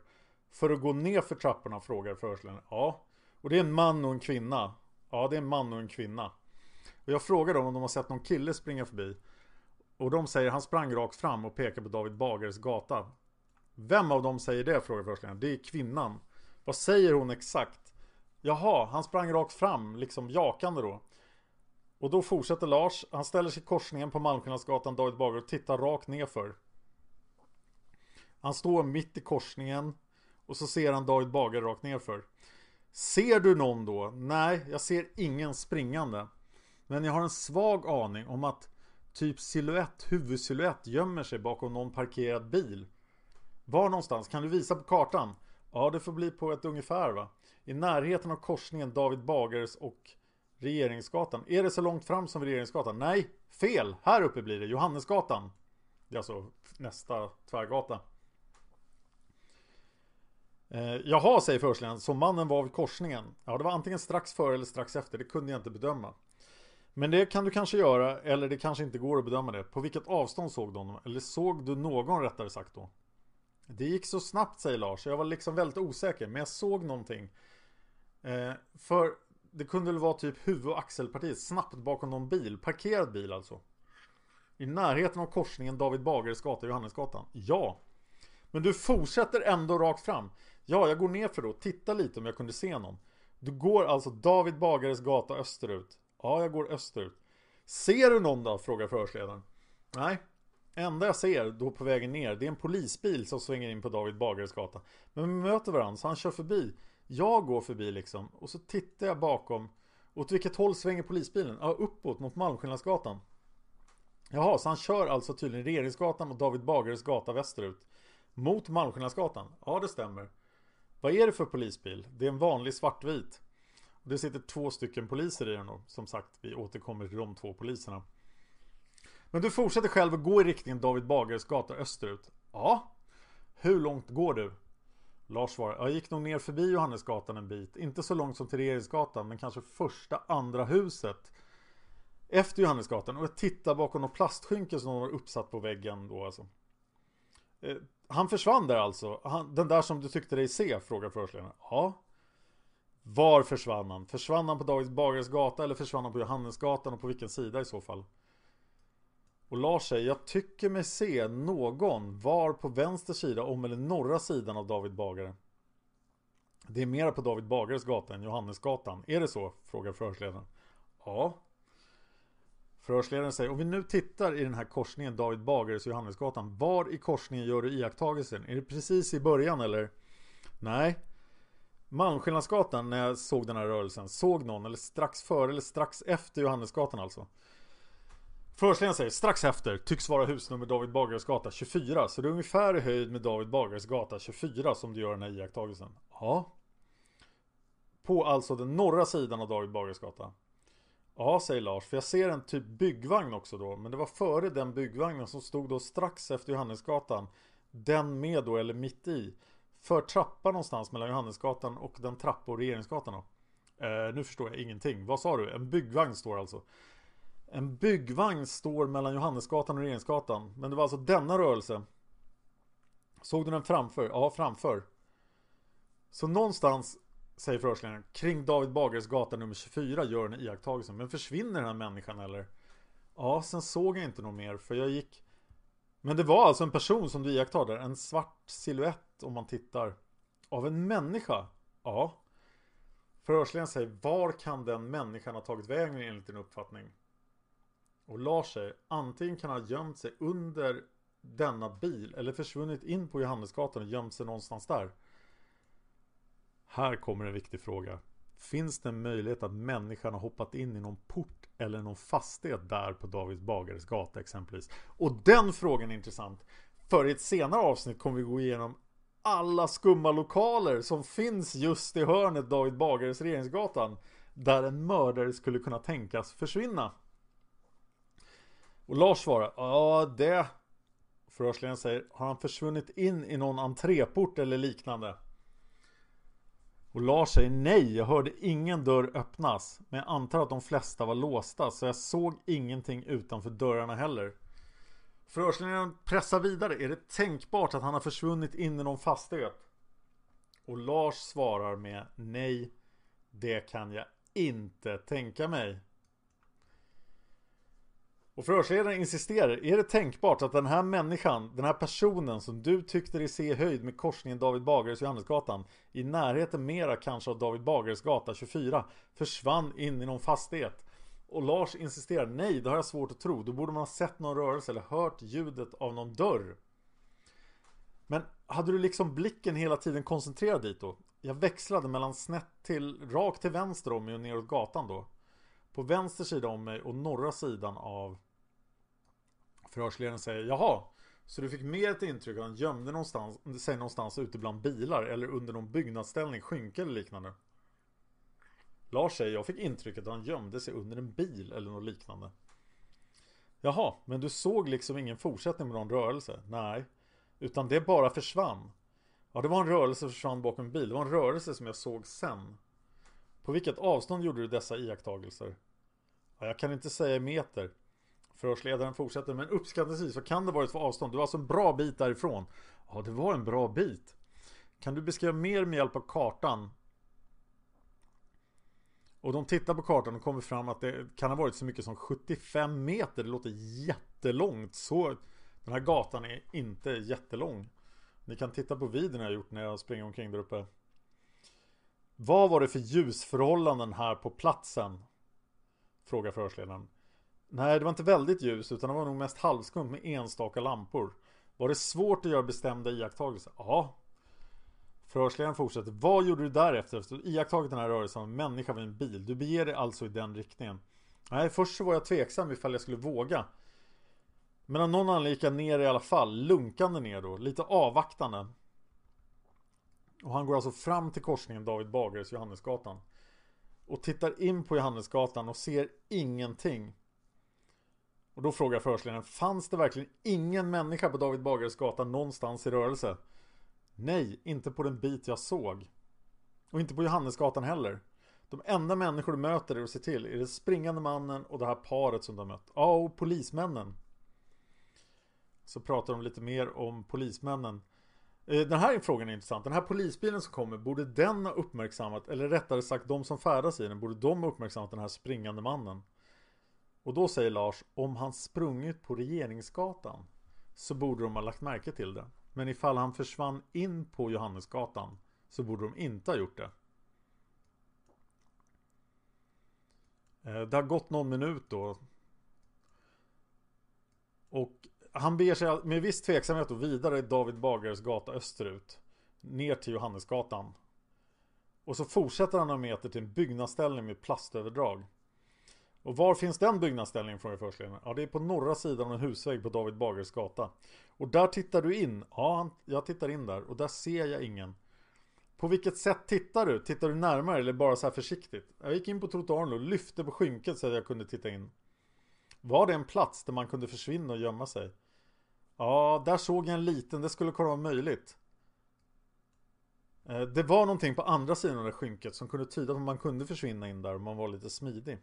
För att gå ner för trapporna frågar förhörsledaren. Ja, och det är en man och en kvinna. Ja, det är en man och en kvinna. Och jag frågar dem om de har sett någon kille springa förbi. Och de säger han sprang rakt fram och pekar på David Bagares gata. Vem av dem säger det? frågar förhörsledaren. Det är kvinnan. Vad säger hon exakt? Jaha, han sprang rakt fram, liksom jakande då. Och då fortsätter Lars. Han ställer sig i korsningen på Malmskillnadsgatan, David Bager och tittar rakt nerför. Han står mitt i korsningen och så ser han David Bager rakt nerför. Ser du någon då? Nej, jag ser ingen springande. Men jag har en svag aning om att typ siluett, huvudsiluett gömmer sig bakom någon parkerad bil. Var någonstans? Kan du visa på kartan? Ja, det får bli på ett ungefär va? I närheten av korsningen David Bagares och Regeringsgatan. Är det så långt fram som Regeringsgatan? Nej, fel! Här uppe blir det, Johannesgatan. Det är alltså nästa tvärgata. Eh, jaha, säger förhörsledaren, så mannen var vid korsningen? Ja, det var antingen strax före eller strax efter, det kunde jag inte bedöma. Men det kan du kanske göra, eller det kanske inte går att bedöma det. På vilket avstånd såg du honom? Eller såg du någon rättare sagt då? Det gick så snabbt, säger Lars. Jag var liksom väldigt osäker, men jag såg någonting. Eh, för det kunde väl vara typ huvud och axelpartiet snabbt bakom någon bil, parkerad bil alltså. I närheten av korsningen David Bagares gata och Johannesgatan. Ja. Men du fortsätter ändå rakt fram. Ja, jag går ner för då. Titta lite om jag kunde se någon. Du går alltså David Bagares gata österut. Ja, jag går österut. Ser du någon då? Frågar förhörsledaren. Nej. Enda jag ser då på vägen ner det är en polisbil som svänger in på David Bagares gata. Men vi möter varandra så han kör förbi. Jag går förbi liksom och så tittar jag bakom. Åt vilket håll svänger polisbilen? Ja, uppåt mot Malmskillnadsgatan. Jaha, så han kör alltså tydligen Regeringsgatan och David Bagares gata västerut. Mot Malmskillnadsgatan? Ja, det stämmer. Vad är det för polisbil? Det är en vanlig svartvit. Det sitter två stycken poliser i den då. som sagt vi återkommer till de två poliserna. Men du fortsätter själv att gå i riktningen David Bagares gata österut. Ja. Hur långt går du? Lars svarar. Jag gick nog ner förbi Johannesgatan en bit. Inte så långt som till Regeringsgatan men kanske första andra huset. Efter Johannesgatan och jag tittar bakom något plastskynke som de har uppsatt på väggen då alltså. Eh, han försvann där alltså? Han, den där som du tyckte dig se? Frågar förhörsledaren. Ja. Var försvann han? Försvann han på David Bagares gata eller försvann han på Johannesgatan och på vilken sida i så fall? Och Lars säger, jag tycker mig se någon var på vänster sida om eller norra sidan av David Bagare. Det är mera på David Bagares gata än Johannesgatan. Är det så? Frågar förhörsledaren. Ja. Förhörsledaren säger, om vi nu tittar i den här korsningen David Bagares och Johannesgatan. Var i korsningen gör du iakttagelsen? Är det precis i början eller? Nej. Malmskillnadsgatan när jag såg den här rörelsen. Såg någon, eller strax före eller strax efter Johannesgatan alltså. Förhörsledaren säger strax efter tycks vara husnummer David Bagares gata 24 Så det är ungefär i höjd med David Bagares gata 24 som du gör den här iakttagelsen. Ja. På alltså den norra sidan av David Bagares gata. Ja säger Lars för jag ser en typ byggvagn också då. Men det var före den byggvagnen som stod då strax efter Johannesgatan. Den med då eller mitt i. För trappa någonstans mellan Johannesgatan och den trappa och Regeringsgatan då eh, Nu förstår jag ingenting Vad sa du? En byggvagn står alltså en byggvagn står mellan Johannesgatan och Regeringsgatan. Men det var alltså denna rörelse. Såg du den framför? Ja, framför. Så någonstans, säger förhörsledaren, kring David Bagares gata nummer 24 gör den iakttagelsen. Men försvinner den här människan eller? Ja, sen såg jag inte något mer för jag gick... Men det var alltså en person som du iakttar där. En svart om man tittar. Av en människa? Ja. Förhörsledaren säger, var kan den människan ha tagit vägen enligt din uppfattning? Och Lars säger antingen kan han ha gömt sig under denna bil eller försvunnit in på Johannesgatan och gömt sig någonstans där. Här kommer en viktig fråga. Finns det en möjlighet att människan har hoppat in i någon port eller någon fastighet där på David Bagares gata exempelvis? Och den frågan är intressant. För i ett senare avsnitt kommer vi gå igenom alla skumma lokaler som finns just i hörnet David Bagares Regeringsgatan. Där en mördare skulle kunna tänkas försvinna. Och Lars svarar, ja det Förhörsledaren säger, har han försvunnit in i någon entréport eller liknande? Och Lars säger nej, jag hörde ingen dörr öppnas. Men jag antar att de flesta var låsta, så jag såg ingenting utanför dörrarna heller. Förhörsledaren pressar vidare, är det tänkbart att han har försvunnit in i någon fastighet? Och Lars svarar med nej, det kan jag inte tänka mig. Och förhörsledaren insisterar, är det tänkbart att den här människan, den här personen som du tyckte dig se i höjd med korsningen David Bagares och Johannesgatan i närheten mera kanske av David Bagares gata 24 försvann in i någon fastighet? Och Lars insisterar, nej det har jag svårt att tro. Då borde man ha sett någon rörelse eller hört ljudet av någon dörr. Men hade du liksom blicken hela tiden koncentrerad dit då? Jag växlade mellan snett till rakt till vänster om mig och neråt gatan då. På vänster sida om mig och norra sidan av Förhörsledaren säger Jaha Så du fick mer ett intryck att han gömde någonstans, sig någonstans ute bland bilar eller under någon byggnadsställning, skynke eller liknande Lars säger jag fick intrycket att han gömde sig under en bil eller något liknande Jaha, men du såg liksom ingen fortsättning med någon rörelse? Nej Utan det bara försvann Ja, det var en rörelse som försvann bakom en bil Det var en rörelse som jag såg sen På vilket avstånd gjorde du dessa iakttagelser? Ja, jag kan inte säga i meter Förhörsledaren fortsätter men uppskattningsvis så kan det varit för avstånd. Det var alltså en bra bit därifrån. Ja, det var en bra bit. Kan du beskriva mer med hjälp av kartan? Och de tittar på kartan och kommer fram att det kan ha varit så mycket som 75 meter. Det låter jättelångt. Så den här gatan är inte jättelång. Ni kan titta på videon jag gjort när jag springer omkring där uppe. Vad var det för ljusförhållanden här på platsen? Frågar förhörsledaren. Nej, det var inte väldigt ljus utan det var nog mest halvskumt med enstaka lampor. Var det svårt att göra bestämda iakttagelser? Ja. Förhörsledaren fortsätter. Vad gjorde du därefter? Efter att iakttagit den här rörelsen av en människa vid en bil. Du beger dig alltså i den riktningen. Nej, först så var jag tveksam ifall jag skulle våga. Men av någon anledning gick jag ner i alla fall. Lunkande ner då. Lite avvaktande. Och han går alltså fram till korsningen David Bagares Johannesgatan. Och tittar in på Johannesgatan och ser ingenting. Och då frågar förhörsledaren, fanns det verkligen ingen människa på David Bagares gata någonstans i rörelse? Nej, inte på den bit jag såg. Och inte på Johannesgatan heller. De enda människor du möter och ser till är den springande mannen och det här paret som du har mött. Ja, och polismännen. Så pratar de lite mer om polismännen. Eh, den här frågan är intressant. Den här polisbilen som kommer, borde den ha uppmärksammat, eller rättare sagt de som färdas i den, borde de ha uppmärksammat den här springande mannen? Och då säger Lars, om han sprungit på Regeringsgatan så borde de ha lagt märke till det. Men ifall han försvann in på Johannesgatan så borde de inte ha gjort det. Eh, det har gått någon minut då. Och han beger sig med viss tveksamhet och vidare David Bagares gata österut. Ner till Johannesgatan. Och så fortsätter han några meter till en byggnadsställning med plastöverdrag. Och var finns den byggnadsställningen från förstledaren? Ja, det är på norra sidan av en husvägg på David Bagares gata. Och där tittar du in. Ja, jag tittar in där och där ser jag ingen. På vilket sätt tittar du? Tittar du närmare eller bara så här försiktigt? Jag gick in på trottoaren och lyfte på skynket så att jag kunde titta in. Var det en plats där man kunde försvinna och gömma sig? Ja, där såg jag en liten, det skulle kunna vara möjligt. Eh, det var någonting på andra sidan av det skynket som kunde tyda på att man kunde försvinna in där om man var lite smidig.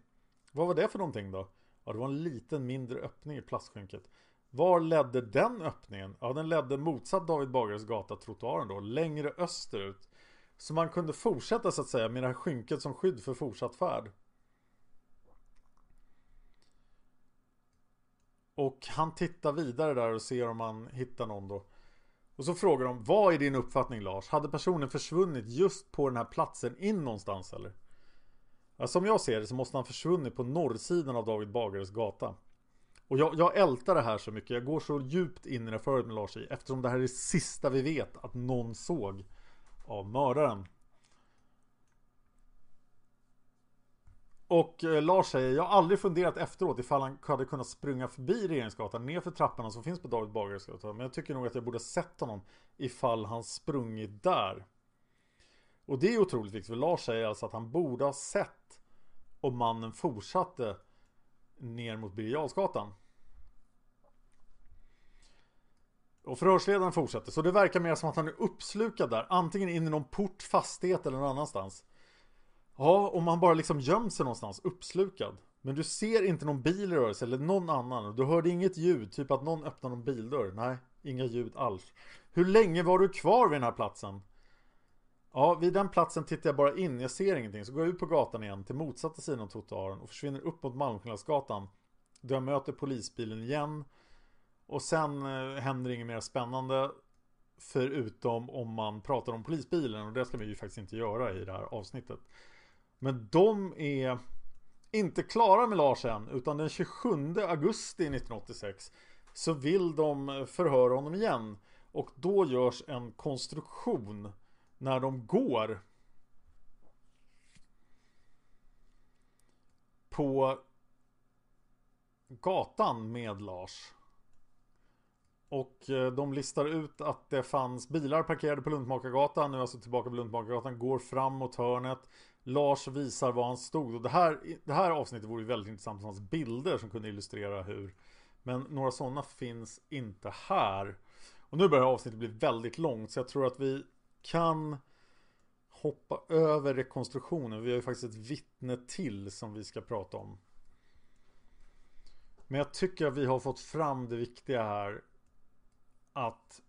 Vad var det för någonting då? Ja, det var en liten mindre öppning i plastskynket. Var ledde den öppningen? Ja, den ledde motsatt David Bagares gata, trottoaren då, längre österut. Så man kunde fortsätta så att säga med det här skynket som skydd för fortsatt färd. Och han tittar vidare där och ser om han hittar någon då. Och så frågar de, vad är din uppfattning Lars? Hade personen försvunnit just på den här platsen in någonstans eller? Ja, som jag ser det så måste han försvunnit på norrsidan av David Bagares gata. Och jag, jag ältar det här så mycket, jag går så djupt in i det förut med Lars i eftersom det här är det sista vi vet att någon såg av mördaren. Och eh, Lars säger, jag har aldrig funderat efteråt ifall han hade kunnat springa förbi Regeringsgatan nerför trapporna som finns på David Bagares gata. Men jag tycker nog att jag borde sett honom ifall han sprungit där. Och det är otroligt viktigt för Lars säger alltså att han borde ha sett om mannen fortsatte ner mot Birger Och förhörsledaren fortsätter. Så det verkar mer som att han är uppslukad där. Antingen in i någon port, fastighet eller någon annanstans. Ja, om han bara liksom gömt sig någonstans, uppslukad. Men du ser inte någon bil i rörelse eller någon annan. Du hörde inget ljud, typ att någon öppnar någon bildörr. Nej, inga ljud alls. Hur länge var du kvar vid den här platsen? Ja, vid den platsen tittar jag bara in, jag ser ingenting. Så går jag ut på gatan igen till motsatta sidan av trottoaren och försvinner upp mot Malmskillnadsgatan. Då jag möter polisbilen igen. Och sen eh, händer inget mer spännande. Förutom om man pratar om polisbilen och det ska vi ju faktiskt inte göra i det här avsnittet. Men de är inte klara med Lars än utan den 27 augusti 1986 så vill de förhöra honom igen. Och då görs en konstruktion när de går på gatan med Lars. Och eh, de listar ut att det fanns bilar parkerade på Luntmakargatan. Nu alltså tillbaka på Luntmakargatan. Går fram mot hörnet. Lars visar var han stod. Och det här, det här avsnittet vore väldigt intressant. med hans bilder som kunde illustrera hur. Men några sådana finns inte här. Och nu börjar avsnittet bli väldigt långt. Så jag tror att vi kan hoppa över rekonstruktionen. Vi har ju faktiskt ett vittne till som vi ska prata om. Men jag tycker att vi har fått fram det viktiga här att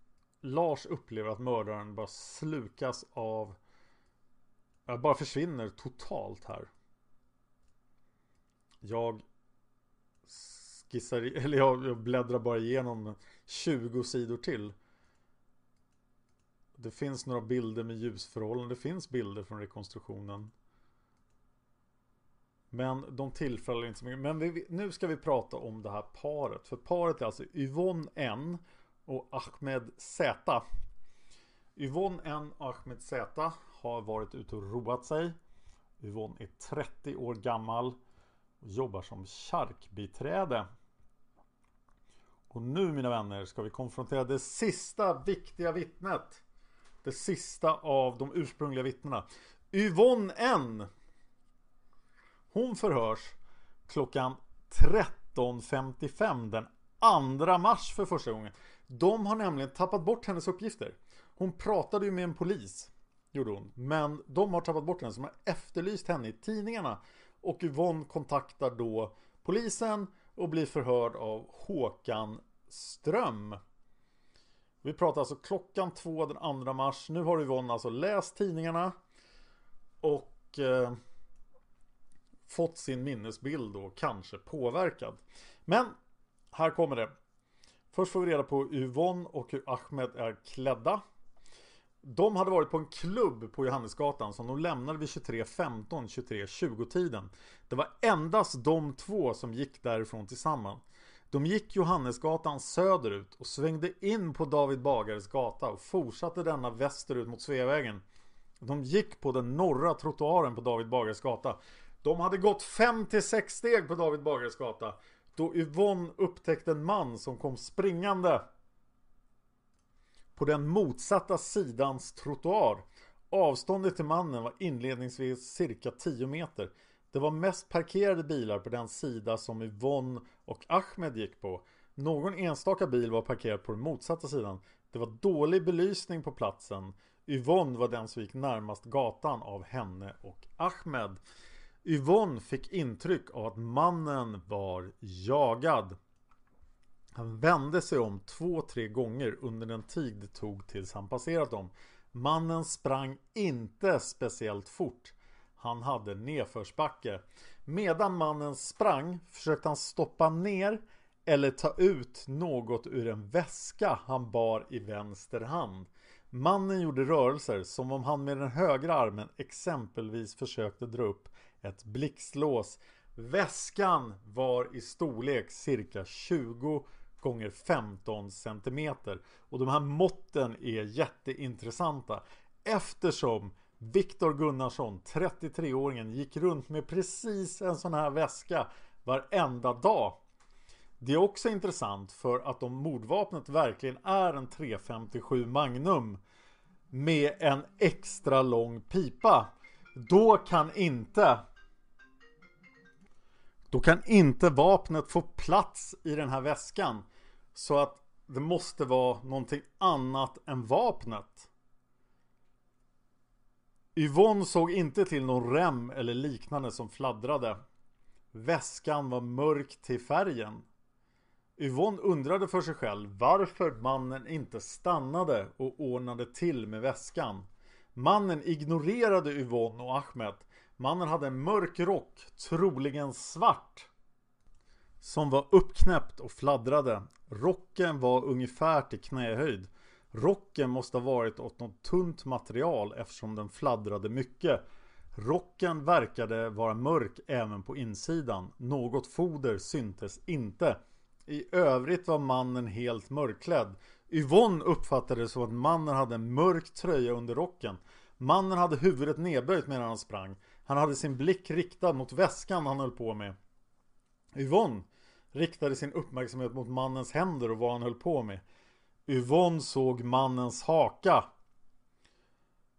Lars upplever att mördaren bara slukas av bara försvinner totalt här. Jag skissar, eller jag bläddrar bara igenom 20 sidor till. Det finns några bilder med ljusförhållanden. Det finns bilder från rekonstruktionen. Men de tillfäller inte så mycket. Men vi, nu ska vi prata om det här paret. För paret är alltså Yvonne N och Ahmed Z. Yvonne N och Ahmed Z har varit ute och roat sig. Yvonne är 30 år gammal och jobbar som charkbiträde. Och nu mina vänner ska vi konfrontera det sista viktiga vittnet. Det sista av de ursprungliga vittnena. Yvonne N. Hon förhörs klockan 13.55 den 2 mars för första gången. De har nämligen tappat bort hennes uppgifter. Hon pratade ju med en polis. Gjorde hon. Men de har tappat bort henne som har efterlyst henne i tidningarna. Och Yvonne kontaktar då polisen och blir förhörd av Håkan Ström. Vi pratar alltså klockan två den 2 mars. Nu har Yvonne alltså läst tidningarna. Och eh, fått sin minnesbild då kanske påverkad. Men här kommer det. Först får vi reda på Yvonne och hur Ahmed är klädda. De hade varit på en klubb på Johannesgatan som de lämnade vid 23.15, 23.20 tiden. Det var endast de två som gick därifrån tillsammans. De gick Johannesgatan söderut och svängde in på David Bagares gata och fortsatte denna västerut mot Sveavägen. De gick på den norra trottoaren på David Bagares gata. De hade gått 5-6 steg på David Bagares gata då Yvonne upptäckte en man som kom springande på den motsatta sidans trottoar. Avståndet till mannen var inledningsvis cirka 10 meter. Det var mest parkerade bilar på den sida som Yvonne och Ahmed gick på. Någon enstaka bil var parkerad på den motsatta sidan. Det var dålig belysning på platsen. Yvonne var den som gick närmast gatan av henne och Ahmed. Yvonne fick intryck av att mannen var jagad. Han vände sig om två, tre gånger under den tid det tog tills han passerat dem. Mannen sprang inte speciellt fort. Han hade nedförsbacke. Medan mannen sprang försökte han stoppa ner eller ta ut något ur en väska han bar i vänster hand. Mannen gjorde rörelser som om han med den högra armen exempelvis försökte dra upp ett blixtlås. Väskan var i storlek cirka 20 gånger 15 cm. Och de här måtten är jätteintressanta eftersom Viktor Gunnarsson, 33-åringen, gick runt med precis en sån här väska varenda dag. Det är också intressant för att om mordvapnet verkligen är en 357 Magnum med en extra lång pipa då kan inte då kan inte vapnet få plats i den här väskan. Så att det måste vara någonting annat än vapnet. Yvonne såg inte till någon rem eller liknande som fladdrade. Väskan var mörk till färgen. Yvonne undrade för sig själv varför mannen inte stannade och ordnade till med väskan. Mannen ignorerade Yvonne och Ahmed. Mannen hade en mörk rock, troligen svart. Som var uppknäppt och fladdrade. Rocken var ungefär till knähöjd. Rocken måste ha varit åt något tunt material eftersom den fladdrade mycket. Rocken verkade vara mörk även på insidan. Något foder syntes inte. I övrigt var mannen helt mörkklädd. Yvonne uppfattade det som att mannen hade en mörk tröja under rocken. Mannen hade huvudet nedböjt medan han sprang. Han hade sin blick riktad mot väskan han höll på med. Yvonne riktade sin uppmärksamhet mot mannens händer och vad han höll på med. Yvonne såg mannens haka.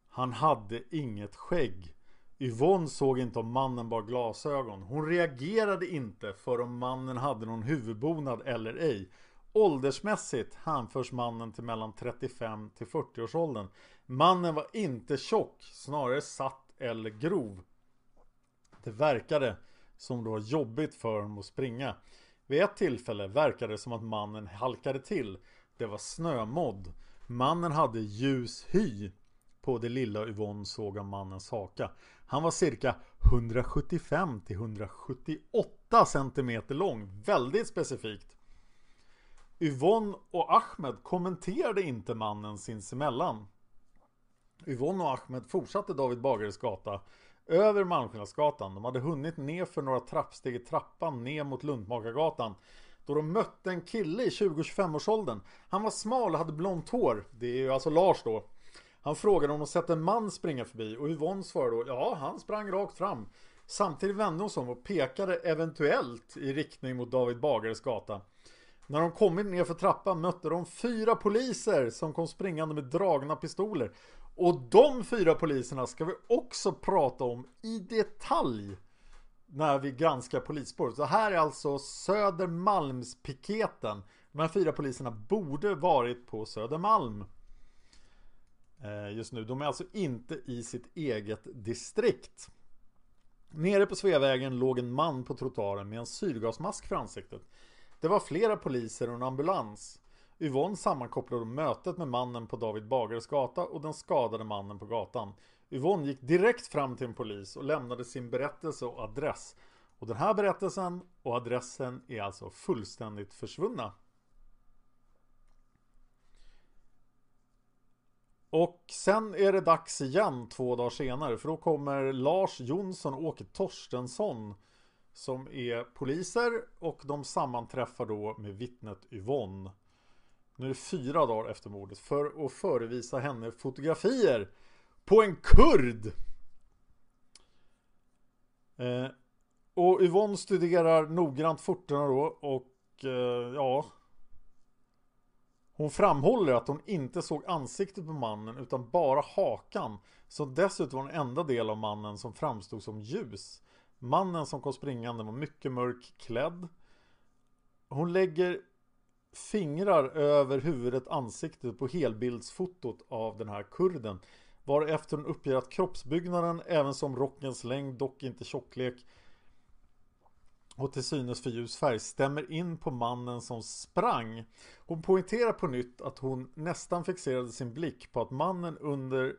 Han hade inget skägg. Yvonne såg inte om mannen bar glasögon. Hon reagerade inte för om mannen hade någon huvudbonad eller ej. Åldersmässigt hänförs mannen till mellan 35 till 40 års åldern. Mannen var inte tjock, snarare satt eller grov. Det verkade som det var jobbigt för honom att springa. Vid ett tillfälle verkade det som att mannen halkade till. Det var snömodd. Mannen hade ljus hy på det lilla Yvonne såg av mannens haka. Han var cirka 175 till 178 cm lång. Väldigt specifikt. Yvonne och Ahmed kommenterade inte mannen sinsemellan. Yvonne och Ahmed fortsatte David Bagares gata över Malmskillnadsgatan. De hade hunnit ner för några trappsteg i trappan ner mot Luntmakargatan. Då de mötte en kille i 20-25 årsåldern. Han var smal och hade blont hår. Det är ju alltså Lars då. Han frågade om de sett en man springa förbi och Yvonne svarade då ja, han sprang rakt fram. Samtidigt vände hon sig om och pekade eventuellt i riktning mot David Bagares gata. När de kommit ner för trappan mötte de fyra poliser som kom springande med dragna pistoler. Och de fyra poliserna ska vi också prata om i detalj när vi granskar polisspåret. Så här är alltså Södermalmspiketen. De här fyra poliserna borde varit på Södermalm eh, just nu. De är alltså inte i sitt eget distrikt. Nere på Sveavägen låg en man på trottoaren med en syrgasmask för ansiktet. Det var flera poliser och en ambulans. Yvonne sammankopplade mötet med mannen på David Bagares gata och den skadade mannen på gatan. Yvonne gick direkt fram till en polis och lämnade sin berättelse och adress. Och den här berättelsen och adressen är alltså fullständigt försvunna. Och sen är det dags igen två dagar senare för då kommer Lars Jonsson och Åke Torstensson som är poliser och de sammanträffar då med vittnet Yvonne. Nu är det fyra dagar efter mordet för att förevisa henne fotografier på en kurd. Eh, och Yvonne studerar noggrant forterna då och eh, ja hon framhåller att hon inte såg ansiktet på mannen utan bara hakan som dessutom var den enda del av mannen som framstod som ljus. Mannen som kom springande var mycket mörk klädd. Hon lägger fingrar över huvudet ansiktet på helbildsfotot av den här kurden. Varefter hon uppger att kroppsbyggnaden även som rockens längd, dock inte tjocklek och till synes för ljus färg stämmer in på mannen som sprang. Hon poängterar på nytt att hon nästan fixerade sin blick på att mannen under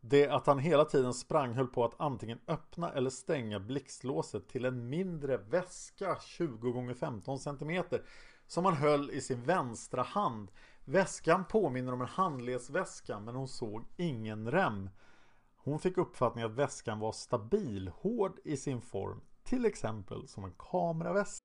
det att han hela tiden sprang höll på att antingen öppna eller stänga blixtlåset till en mindre väska 20 x 15 cm som han höll i sin vänstra hand. Väskan påminner om en handledsväska men hon såg ingen rem. Hon fick uppfattningen att väskan var stabil, hård i sin form, till exempel som en kameraväska.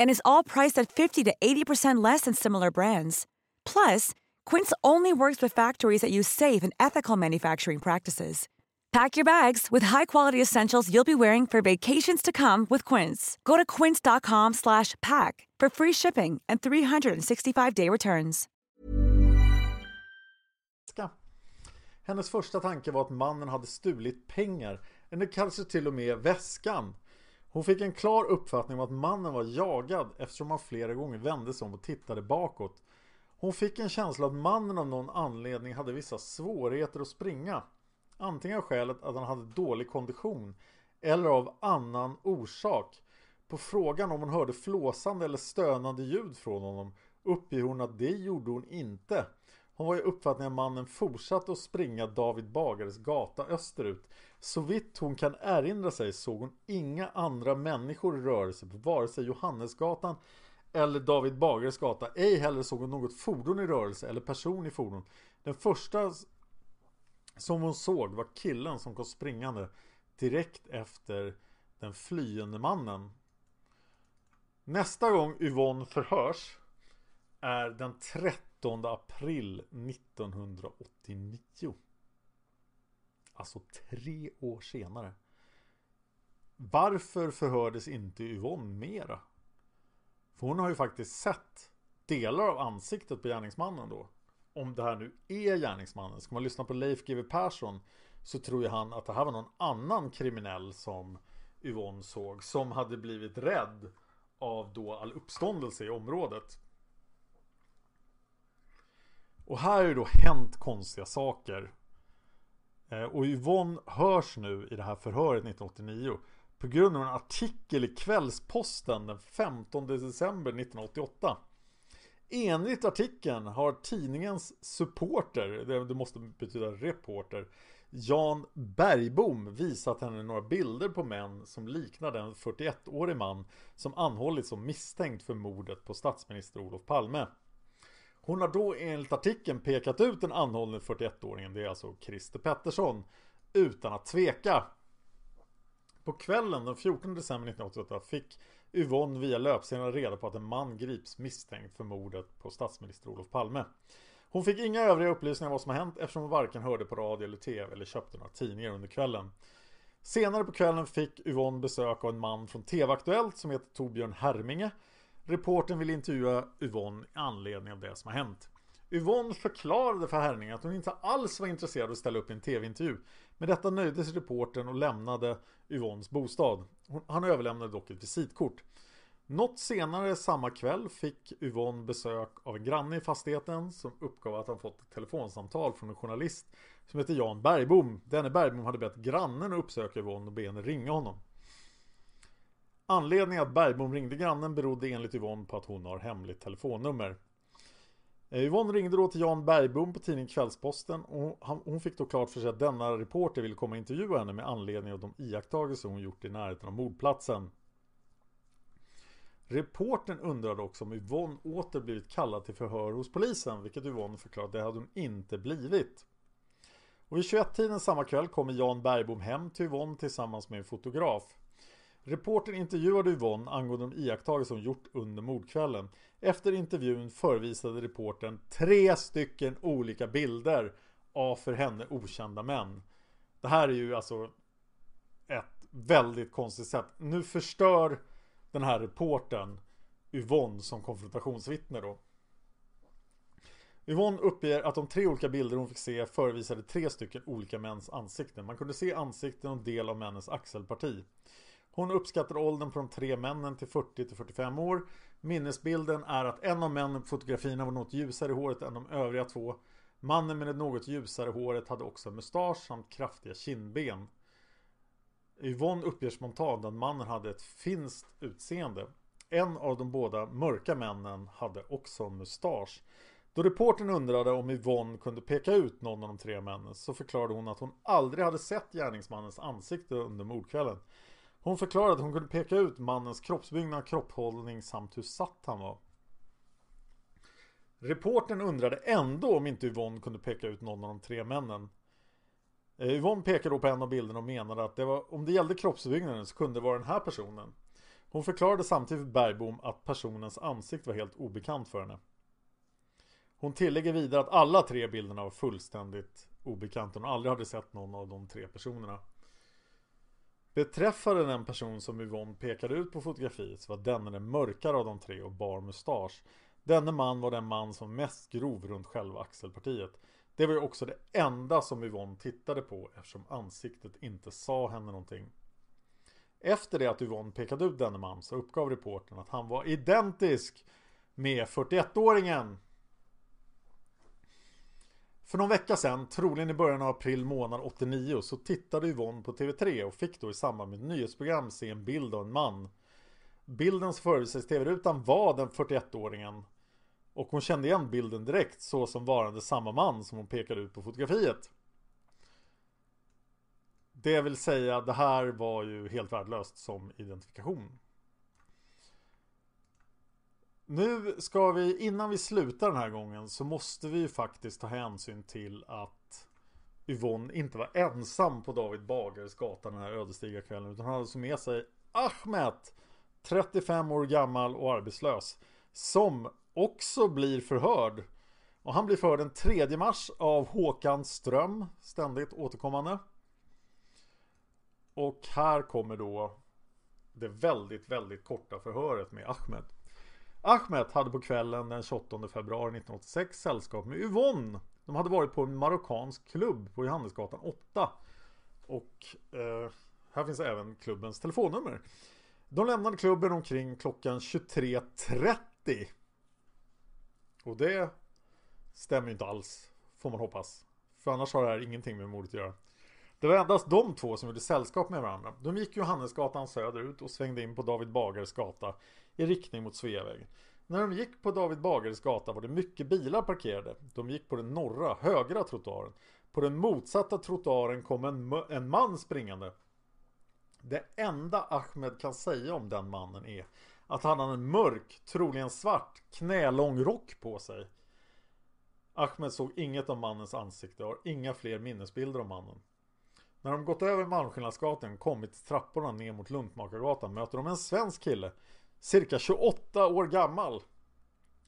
And is all priced at 50 to 80% less than similar brands. Plus, Quince only works with factories that use safe and ethical manufacturing practices. Pack your bags with high-quality essentials you'll be wearing for vacations to come with Quince. Go to quince.com/pack for free shipping and 365-day returns. Hennes första tanke var att mannen hade stulit pengar, eller kanske till och med väskan. Hon fick en klar uppfattning om att mannen var jagad eftersom han flera gånger vände sig om och tittade bakåt. Hon fick en känsla att mannen av någon anledning hade vissa svårigheter att springa. Antingen av skälet att han hade dålig kondition eller av annan orsak. På frågan om hon hörde flåsande eller stönande ljud från honom uppger hon att det gjorde hon inte. Hon var i uppfattningen att mannen fortsatte att springa David Bagares gata österut. Så vitt hon kan erinra sig såg hon inga andra människor i rörelse på vare sig Johannesgatan eller David Bagares gata. Ej heller såg hon något fordon i rörelse eller person i fordon. Den första som hon såg var killen som kom springande direkt efter den flyende mannen. Nästa gång Yvonne förhörs är den 30 19 april 1989. Alltså tre år senare. Varför förhördes inte Yvonne mera? För hon har ju faktiskt sett delar av ansiktet på gärningsmannen då. Om det här nu är gärningsmannen. Ska man lyssna på Leif GW Persson så tror ju han att det här var någon annan kriminell som Yvonne såg. Som hade blivit rädd av då all uppståndelse i området. Och här har ju då hänt konstiga saker. Eh, och Yvonne hörs nu i det här förhöret 1989 på grund av en artikel i Kvällsposten den 15 december 1988. Enligt artikeln har tidningens supporter, det måste betyda reporter, Jan Bergbom visat henne några bilder på män som liknar den 41-årig man som anhållits som misstänkt för mordet på statsminister Olof Palme. Hon har då enligt artikeln pekat ut den anhållne 41-åringen, det är alltså Christer Pettersson, utan att tveka. På kvällen den 14 december 1988 fick Yvonne via löpsedlarna reda på att en man grips misstänkt för mordet på statsminister Olof Palme. Hon fick inga övriga upplysningar om vad som har hänt eftersom hon varken hörde på radio eller tv eller köpte några tidningar under kvällen. Senare på kvällen fick Yvonne besök av en man från TV-aktuellt som heter Torbjörn Herminge. Reporten vill intervjua Yvonne i anledning av det som har hänt. Yvonne förklarade för Herning att hon inte alls var intresserad av att ställa upp i en TV-intervju. Med detta nöjde sig reporten och lämnade Yvonnes bostad. Han överlämnade dock ett visitkort. Något senare samma kväll fick Yvonne besök av en granne i fastigheten som uppgav att han fått ett telefonsamtal från en journalist som heter Jan Bergbom. Denne Bergbom hade bett grannen att uppsöka Yvonne och be henne ringa honom. Anledningen att Bergbom ringde grannen berodde enligt Yvonne på att hon har hemligt telefonnummer. Eh, Yvonne ringde då till Jan Bergbom på tidningen Kvällsposten och hon fick då klart för sig att denna reporter ville komma och intervjua henne med anledning av de iakttagelser hon gjort i närheten av mordplatsen. Reporten undrade också om Yvonne åter blivit kallad till förhör hos polisen, vilket Yvonne förklarade det hade hon inte blivit. Och vid 21-tiden samma kväll kommer Jan Bergbom hem till Yvonne tillsammans med en fotograf. Reporten intervjuade Yvonne angående de iakttagelser hon gjort under mordkvällen. Efter intervjun förevisade reporten tre stycken olika bilder av för henne okända män. Det här är ju alltså ett väldigt konstigt sätt. Nu förstör den här reporten Yvonne som konfrontationsvittne då. Yvonne uppger att de tre olika bilder hon fick se förevisade tre stycken olika mäns ansikten. Man kunde se ansikten och del av männens axelparti. Hon uppskattar åldern på de tre männen till 40 till 45 år. Minnesbilden är att en av männen på fotografierna var något ljusare i håret än de övriga två. Mannen med det något ljusare håret hade också mustasch samt kraftiga kindben. Yvonne uppger spontant att mannen hade ett finskt utseende. En av de båda mörka männen hade också mustasch. Då reporten undrade om Yvonne kunde peka ut någon av de tre männen så förklarade hon att hon aldrig hade sett gärningsmannens ansikte under mordkvällen. Hon förklarade att hon kunde peka ut mannens kroppsbyggnad, kropphållning samt hur satt han var. Reporten undrade ändå om inte Yvonne kunde peka ut någon av de tre männen. Eh, Yvonne pekade då på en av bilderna och menade att det var, om det gällde kroppsbyggnaden så kunde det vara den här personen. Hon förklarade samtidigt för Bergbom att personens ansikte var helt obekant för henne. Hon tillägger vidare att alla tre bilderna var fullständigt obekanta. Hon aldrig hade sett någon av de tre personerna. Beträffande den person som Yvonne pekade ut på fotografiet så var denne den mörkare av de tre och bar mustasch. Denne man var den man som mest grov runt själva axelpartiet. Det var ju också det enda som Yvonne tittade på eftersom ansiktet inte sa henne någonting. Efter det att Yvonne pekade ut denne man så uppgav reportern att han var identisk med 41-åringen för någon vecka sedan, troligen i början av april månad 89, så tittade Yvonne på TV3 och fick då i samband med ett nyhetsprogram se en bild av en man. Bilden som förevisades i TV-rutan var den 41-åringen. Och hon kände igen bilden direkt så som varande samma man som hon pekade ut på fotografiet. Det vill säga, det här var ju helt värdelöst som identifikation. Nu ska vi, innan vi slutar den här gången så måste vi ju faktiskt ta hänsyn till att Yvonne inte var ensam på David Bagares gata den här ödesdigra kvällen utan han hade alltså med sig Ahmed 35 år gammal och arbetslös som också blir förhörd. Och han blir förhörd den 3 mars av Håkan Ström ständigt återkommande. Och här kommer då det väldigt väldigt korta förhöret med Ahmed. Ahmed hade på kvällen den 28 februari 1986 sällskap med Yvonne. De hade varit på en marockansk klubb på Johannesgatan 8. Och eh, här finns även klubbens telefonnummer. De lämnade klubben omkring klockan 23.30. Och det stämmer inte alls, får man hoppas. För annars har det här ingenting med mordet att göra. Det var endast de två som gjorde sällskap med varandra. De gick Johannesgatan söderut och svängde in på David Bagares gata i riktning mot Sveavägen. När de gick på David Bagares gata var det mycket bilar parkerade. De gick på den norra, högra trottoaren. På den motsatta trottoaren kom en, en man springande. Det enda Ahmed kan säga om den mannen är att han hade en mörk, troligen svart, knälång rock på sig. Ahmed såg inget av mannens ansikte och har inga fler minnesbilder om mannen. När de gått över Malmskillnadsgatan och kommit till trapporna ner mot Luntmakargatan möter de en svensk kille Cirka 28 år gammal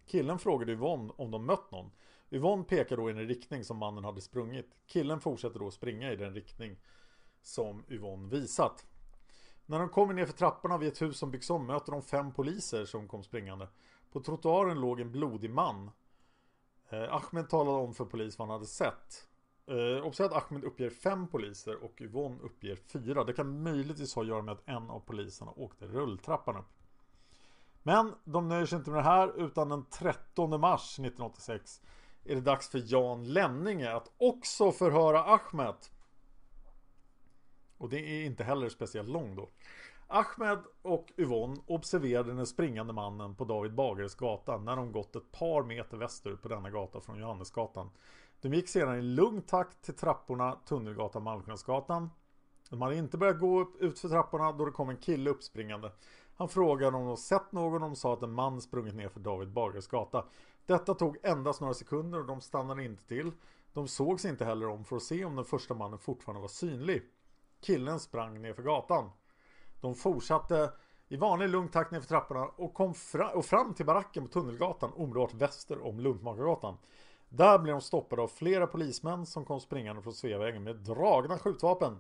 Killen frågade Yvonne om de mött någon. Yvonne pekar då i en riktning som mannen hade sprungit. Killen fortsätter då springa i den riktning som Yvonne visat. När de kommer ner för trapporna vid ett hus som byggs om möter de fem poliser som kom springande. På trottoaren låg en blodig man. Eh, Ahmed talade om för polis vad han hade sett. Eh, observera att Ahmed uppger fem poliser och Yvonne uppger fyra. Det kan möjligtvis ha att göra med att en av poliserna åkte rulltrappan upp. Men de nöjer sig inte med det här utan den 13 mars 1986 är det dags för Jan Lenninge att också förhöra Ahmed. Och det är inte heller speciellt lång då. Ahmed och Yvonne observerade den springande mannen på David Bagares gata när de gått ett par meter västerut på denna gata från Johannesgatan. De gick sedan i lugn takt till trapporna Tunnelgatan Malmskillnadsgatan. De hade inte börjat gå upp ut för trapporna då det kom en kille uppspringande. Han frågade om de sett någon och de sa att en man sprungit ner för David Bagares gata. Detta tog endast några sekunder och de stannade inte till. De sågs inte heller om för att se om den första mannen fortfarande var synlig. Killen sprang ner för gatan. De fortsatte i vanlig lugn takt ner för trapporna och kom fra och fram till baracken på Tunnelgatan omedelbart väster om Luntmakargatan. Där blev de stoppade av flera polismän som kom springande från Sveavägen med dragna skjutvapen.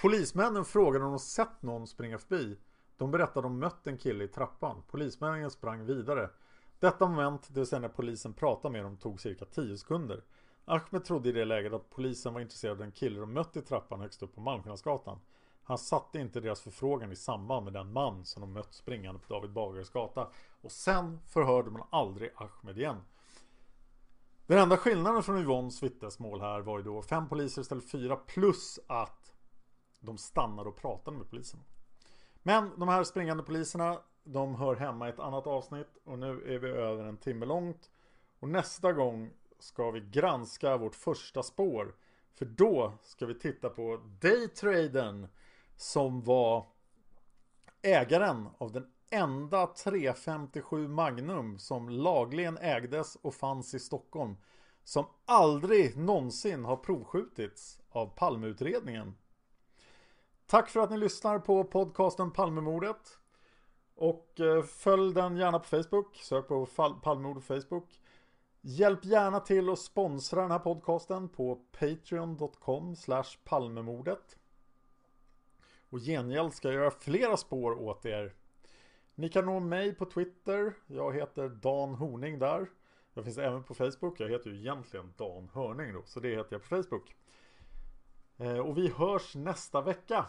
Polismännen frågade om de sett någon springa förbi. De berättade om mött en kille i trappan. Polismännen sprang vidare. Detta moment, det vill säga när polisen pratade med dem, tog cirka 10 sekunder. Ahmed trodde i det läget att polisen var intresserad av den kille de mött i trappan högst upp på Malmskillnadsgatan. Han satte inte deras förfrågan i samband med den man som de mött springande på David Bagares gata. Och sen förhörde man aldrig Ahmed igen. Den enda skillnaden från Yvonnes vittnesmål här var ju då fem poliser istället för fyra plus att de stannar och pratar med polisen. Men de här springande poliserna de hör hemma i ett annat avsnitt och nu är vi över en timme långt. Och nästa gång ska vi granska vårt första spår. För då ska vi titta på Daytraden som var ägaren av den enda 357 Magnum som lagligen ägdes och fanns i Stockholm. Som aldrig någonsin har provskjutits av Palmeutredningen. Tack för att ni lyssnar på podcasten Palmemordet. Och eh, följ den gärna på Facebook. Sök på Palmemordet på Facebook. Hjälp gärna till att sponsra den här podcasten på patreon.com palmemordet. Och gengäld ska jag göra flera spår åt er. Ni kan nå mig på Twitter. Jag heter Dan Horning där. Jag finns även på Facebook. Jag heter ju egentligen Dan Hörning då. Så det heter jag på Facebook. Eh, och vi hörs nästa vecka.